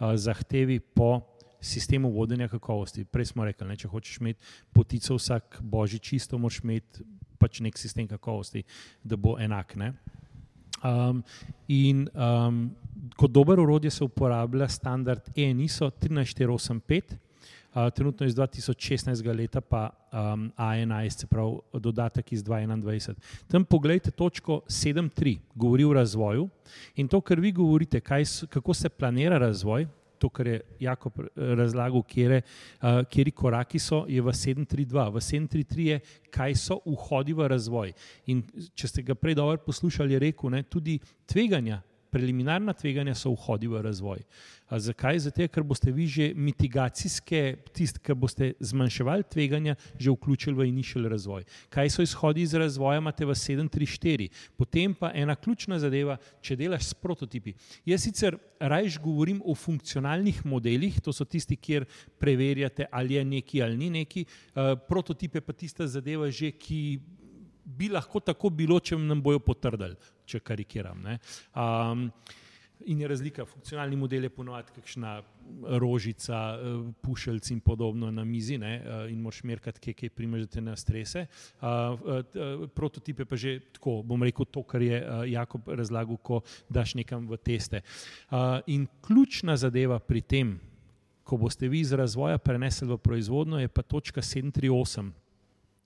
zahtevi po sistemu vodenja kakovosti. Prej smo rekli, ne, če hočeš imeti potico vsak božji čisto, moraš imeti pač nek sistem kakovosti, da bo enak. Um, in um, kot dober urodje se uporablja standard ENISO 13485, trenutno iz 2016 leta, pa um, A11, se pravi dodatek iz 2021. Tam pogledajte točko 7.3, govori o razvoju in to, kar vi govorite, kaj, kako se planira razvoj. To, kar je jako razlagal, kje uh, koraki so, je v 732. V 733 je, kaj so vhodi v razvoj. In če ste ga prej dobro poslušali, je rekel, ne, tudi tveganja preliminarna tveganja so vhodi v razvoj. A zakaj? Zato, ker boste vi že mitigacijske, tiste, ki boste zmanjševali tveganja, že vključili v initial razvoj. Kaj so izhodi iz razvoja, imate v 734. Potem pa ena ključna zadeva, če delaš s prototipi. Jaz sicer rajš govorim o funkcionalnih modelih, to so tisti, kjer preverjate, ali je neki ali ni neki, prototipe pa tista zadeva že, ki bi lahko tako bilo, če nam bojo potrdili, če karikiram. Um, in je razlika, funkcionalni model je ponovadi kakšna rožica, pušeljci in podobno na mizi ne? In moš merkati, kje, kje primežete na strese. Uh, prototipe pa že tako, bom rekel to, kar je Jakob razlagal, ko daš nekam v teste. Uh, in ključna zadeva pri tem, ko boste vi iz razvoja prenesli v proizvodno, je pa točka 738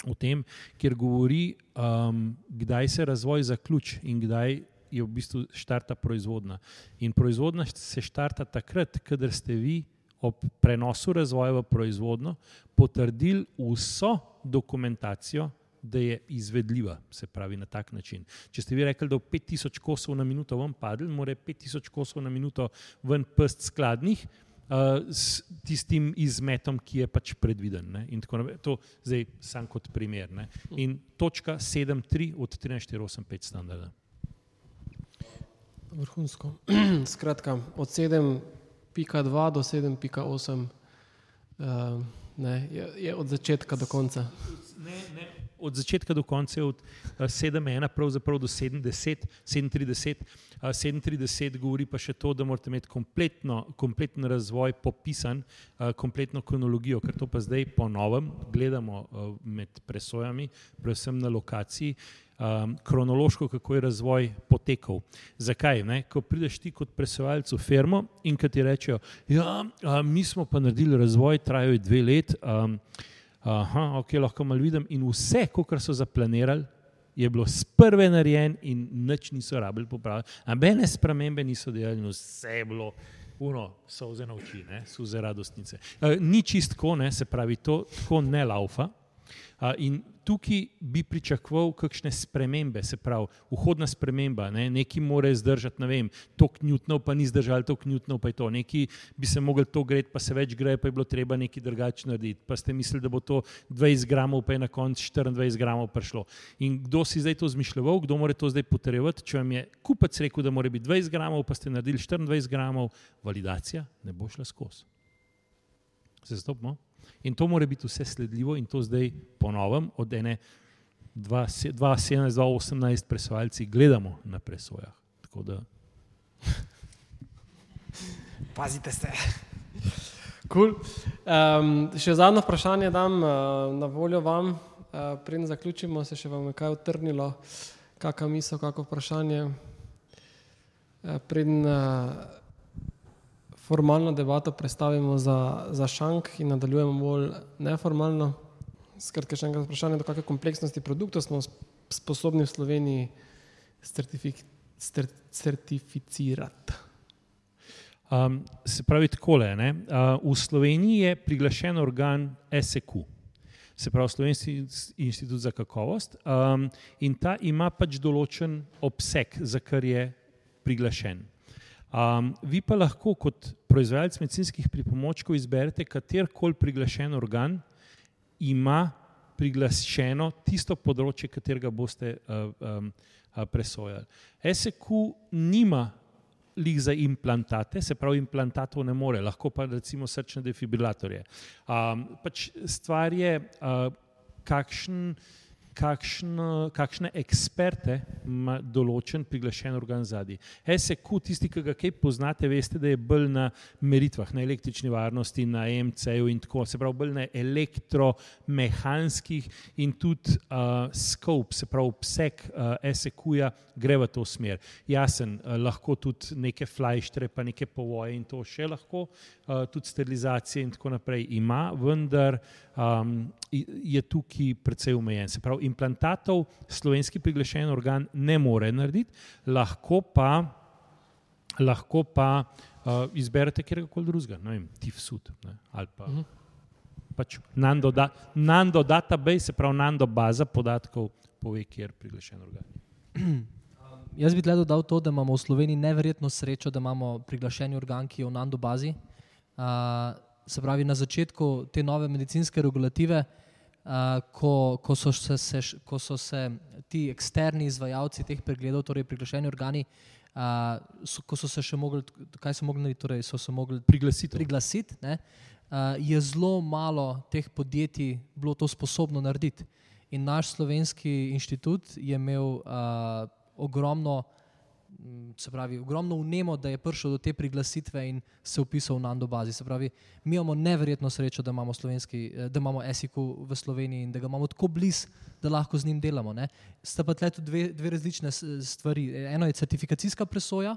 o tem, kjer govori, um, kdaj se razvoj zaključi in kdaj je v bistvu štarta proizvodna. In proizvodna se štarta takrat, kadar ste vi ob prenosu razvoja v proizvodno potrdili vso dokumentacijo, da je izvedljiva, se pravi na tak način. Če ste vi rekli, da je 5000 kosov na minuto ven padlo, mora 5000 kosov na minuto ven pst skladnih, uh, s tistim izmetom, ki je pač predviden. Ne? In tako naprej. To zdaj sam kot primer. Ne? In točka 7.3 od 13.485 standarda. Vrhunsko. <clears throat> Skratka, od 7.2 do 7.8 uh, je, je od začetka do konca. Ne, ne, od začetka do konca je od 7.1 uh, pravzaprav do 7.30. 7.30 govori pa še to, da morate imeti kompleten razvoj popisan, uh, kompletno kronologijo, ker to pa zdaj po novem gledamo uh, med presojami, predvsem na lokaciji. Um, kronološko, kako je razvoj potekal. Zakaj? Ne? Ko prideš ti kot presojalec v firmo in ki ti rečejo, ja, mi smo pa naredili razvoj, trajajo dve let. Um, Aha, ok, lahko malo vidim. In vse, kar so zaplanirali, je bilo sprve narejen, in nič niso rabili popraviti. Ambene spremembe niso delali, vse je bilo. Uno, so vse na oči, so vse radostnice. E, ni čistko, se pravi, to tako ne laufa. Uh, in tukaj bi pričakoval kakšne spremembe, se pravi, vhodna sprememba, ne? neki more zdržati, ne vem, tok Newtonov, pa ni zdržal tok Newtonov, pa je to, neki bi se mogli to greti, pa se več greje, pa je bilo treba nekaj drugače narediti. Pa ste mislili, da bo to 20 gramov, pa je na koncu 24 gramov prišlo. In kdo si zdaj to zmišljal, kdo more to zdaj potrjevati, če vam je kupec rekel, da mora biti 20 gramov, pa ste naredili 24 gramov, validacija ne bo šla skozi. Se stopimo? In to mora biti vse sledljivo, in to zdaj ponovim, od ene 2017-2018 presojalci gledamo na presojah. Da... <laughs> Pazite se. Cool. Um, še zadnjo vprašanje dam uh, na voljo vam, uh, preden zaključimo, se še vam je kaj utrnilo, kakšna misel, kakšno vprašanje. Uh, preden, uh, formalno debato predstavimo za, za šank in nadaljujemo bolj neformalno. Skratka, še enkrat vprašanje, do kakšne kompleksnosti produktov smo sposobni v Sloveniji certifik, certificirati. Um, se pravi, tako je. Uh, v Sloveniji je priglašen organ SEQ, se pravi Slovenski inštitut za kakovost, um, in ta ima pač določen obseg, za kar je priglašen. Um, vi pa lahko kot proizvajalec medicinskih pripomočkov izberete katerkoli priglašen organ, ima priglašeno tisto področje, katerega boste uh, um, uh, presojali. SEQ nima lih za implantate, se pravi, implantatov ne more, lahko pa recimo srčne defibrilatorje. Um, pač stvar je, uh, kakšen kakšno, kakšne eksperte ima določen priglašen organ zadnji. SEQ, tisti, ki ga kaj poznate, veste, da je bolj na meritvah, na električni varnosti, na MC-ju in tako, se pravi, bolj na elektromehanskih in tudi uh, scope, se pravi, obseg uh, SEQ-ja gre v to smer. Jasen, uh, lahko tudi neke flajštre, pa neke povoje in to še lahko, uh, tudi sterilizacije in tako naprej ima, vendar um, je tukaj precej omejen. Se pravi, implantatov slovenski priglašen organ ne more narediti, lahko pa, lahko pa uh, izberete kjerkoli drugega, ne vem, TIFSUD ali pa. Uh mhm. -huh. Pač Nando, da, Nando database, se pravi Nando baza podatkov, pove, kje je priglašen organ. Jaz bi dodal to, da imamo v Sloveniji neverjetno srečo, da imamo priglašen organ, ki je v Nando bazi. Uh, se pravi, na začetku te nove medicinske regulative, uh, ko, ko, so se, se, ko so se ti eksterni izvajalci teh pregledov, torej priglašeni organi, uh, so, ko so se še mogli, kaj so mogli, torej so se mogli priglasiti. priglasiti ne, uh, je zelo malo teh podjetij bilo to sposobno narediti. In naš slovenski inštitut je imel uh, ogromno se pravi, ogromno vnemo, da je prišel do te priglasitve in se upisal v Nando bazi. Se pravi, mi imamo neverjetno srečo, da imamo, eh, da imamo SIK v Sloveniji in da ga imamo tako blizu, da lahko z njim delamo. Ne. Sta pa tle tudi dve, dve različne stvari. Eno je certifikacijska presoja,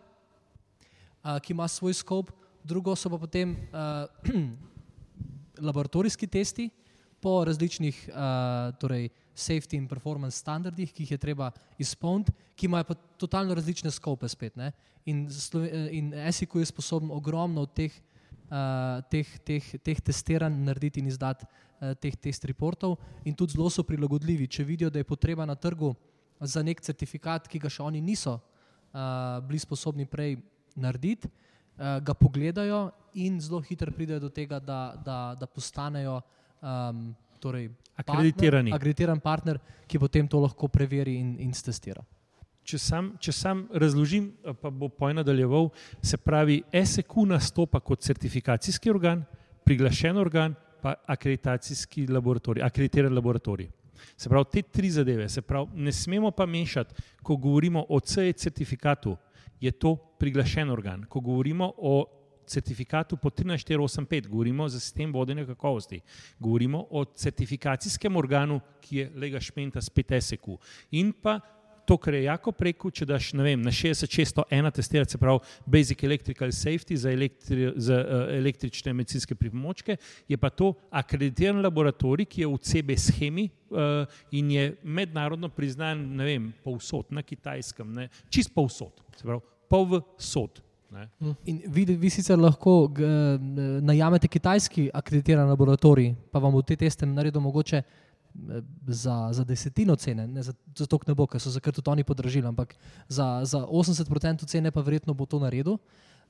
a, ki ima svoj skop, drugo so pa potem a, <clears throat> laboratorijski testi po različnih a, torej, safety in performance standardih, ki jih je treba izpolniti, ki imajo pa totalno različne skope spet. Ne? In, in SEQ je sposoben ogromno teh, uh, teh, teh, teh testiranj narediti in izdati uh, teh test reportov in tudi zelo so prilagodljivi. Če vidijo, da je potreba na trgu za nek certifikat, ki ga še oni niso uh, bili sposobni prej narediti, uh, ga pogledajo in zelo hitro pridejo do tega, da, da, da postanejo um, torej akreditirani. Partner, akreditiran partner, ki potem to lahko preveri in, in testira. Če sam, če sam razložim, pa bo poj nadaljeval, se pravi, SEQ nastopa kot certifikacijski organ, priglašen organ, pa akreditacijski laboratorij, akreditiran laboratorij. Se pravi, te tri zadeve, se pravi, ne smemo pa mešati, ko govorimo o CE certifikatu, je to priglašen organ. Ko govorimo o certifikatu po 13485, govorimo za sistem vodenja kakovosti, govorimo o certifikacijskem organu, ki je lega špenta spet SEQ. In pa to, kar je jako preko, če daš vem, na 6601 testirati, se pravi Basic Electrical Safety za, elektri, za uh, električne medicinske pripomočke, je pa to akreditiran laboratorij, ki je v CB schemi uh, in je mednarodno priznan, ne vem, povsod, na kitajskem, ne, čist povsod, se pravi, povsod. In vi, vi sicer lahko g, najamete kitajski akreditiran laboratorij, pa vam v te teste naredil mogoče za, za desetino cene, ne za, za to ne bo, ker so zakrat tudi oni podražili, ampak za, za 80% cene pa verjetno bo to naredil.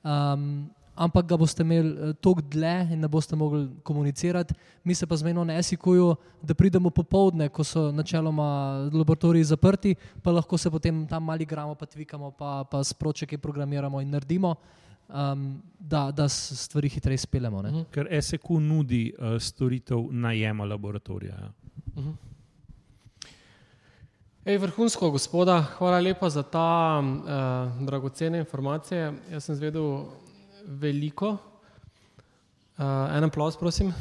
Um, ampak ga boste imeli eh, toliko dlje in ne boste mogli komunicirati. Mi se pa zmerno ne esikujo, da pridemo popovdne, ko so načeloma laboratoriji zaprti, pa lahko se potem tam mali gramo, pa tvikamo, pa, pa spročke programiramo in naredimo. Um, da, da stvari hitreje speljemo. Mhm. Ker SEQ nudi uh, storitev najema laboratorija. Ja. Mhm. Ej, vrhunsko, gospoda, hvala lepa za ta uh, dragocene informacije. Jaz sem zvedel veliko. Uh, en aplaus, prosim.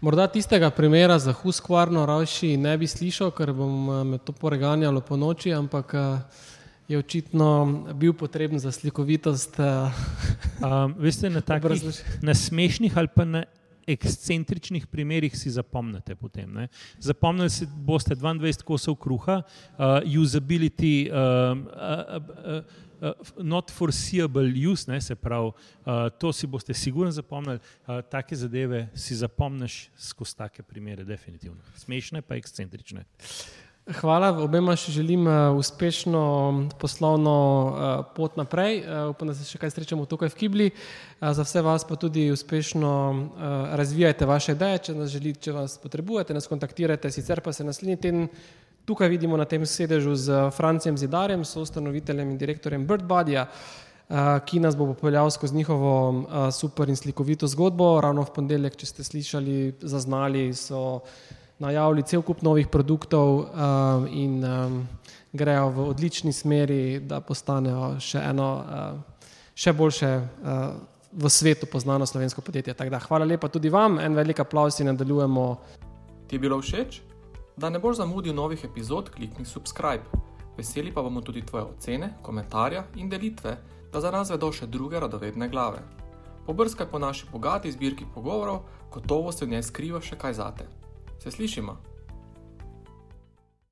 Morda tistega primera za Huskvarno Ravši ne bi slišal, ker bom me to poreganjalo po noči, ampak uh, je očitno bil potreben za slikovitost. Um, veste, na <laughs> takih na smešnih ali pa na ekscentričnih primerih si zapomnite. Potem, Zapomnili si boste 22 kosov kruha, uh, usability, um, uh, uh, uh, not foreseeable use, ne, se pravi, uh, to si boste sigurno zapomnili. Uh, take zadeve si zapomniš skozi take primere, definitivno. Smešne pa ekscentrične. Hvala, obema še želim uh, uspešno poslovno uh, pot naprej. Uh, upam, da se še kaj srečamo tukaj v Kibli. Za vse vas pa tudi uspešno razvijajte vaše ideje, če nas želite, če vas potrebujete, nas kontaktirajte. Sicer pa se naslednji teden tukaj vidimo na tem sedežu z Francijem Zidarjem, soustanoviteljem in direktorjem BirdBuddyja, uh, ki nas bo popeljal skozi njihovo super in slikovito zgodbo. Ravno v ponedeljek, če ste slišali, zaznali so najavili cel kup novih produktov um, in um, grejo v odlični smeri, da postanejo še eno, uh, še boljše uh, v svetu poznano slovensko podjetje. Da, hvala lepa tudi vam, en velik aplaus in nadaljujemo. Ti je bilo všeč? Da ne boš zamudil novih epizod, klikni subscribe. Veseli pa bomo tudi tvoje ocene, komentarje in delitve, da za nas vedo še druge radovedne glave. Pobrskaj po naši bogati zbirki pogovorov, gotovo se v njej skriva še kaj zate. Se slišimo?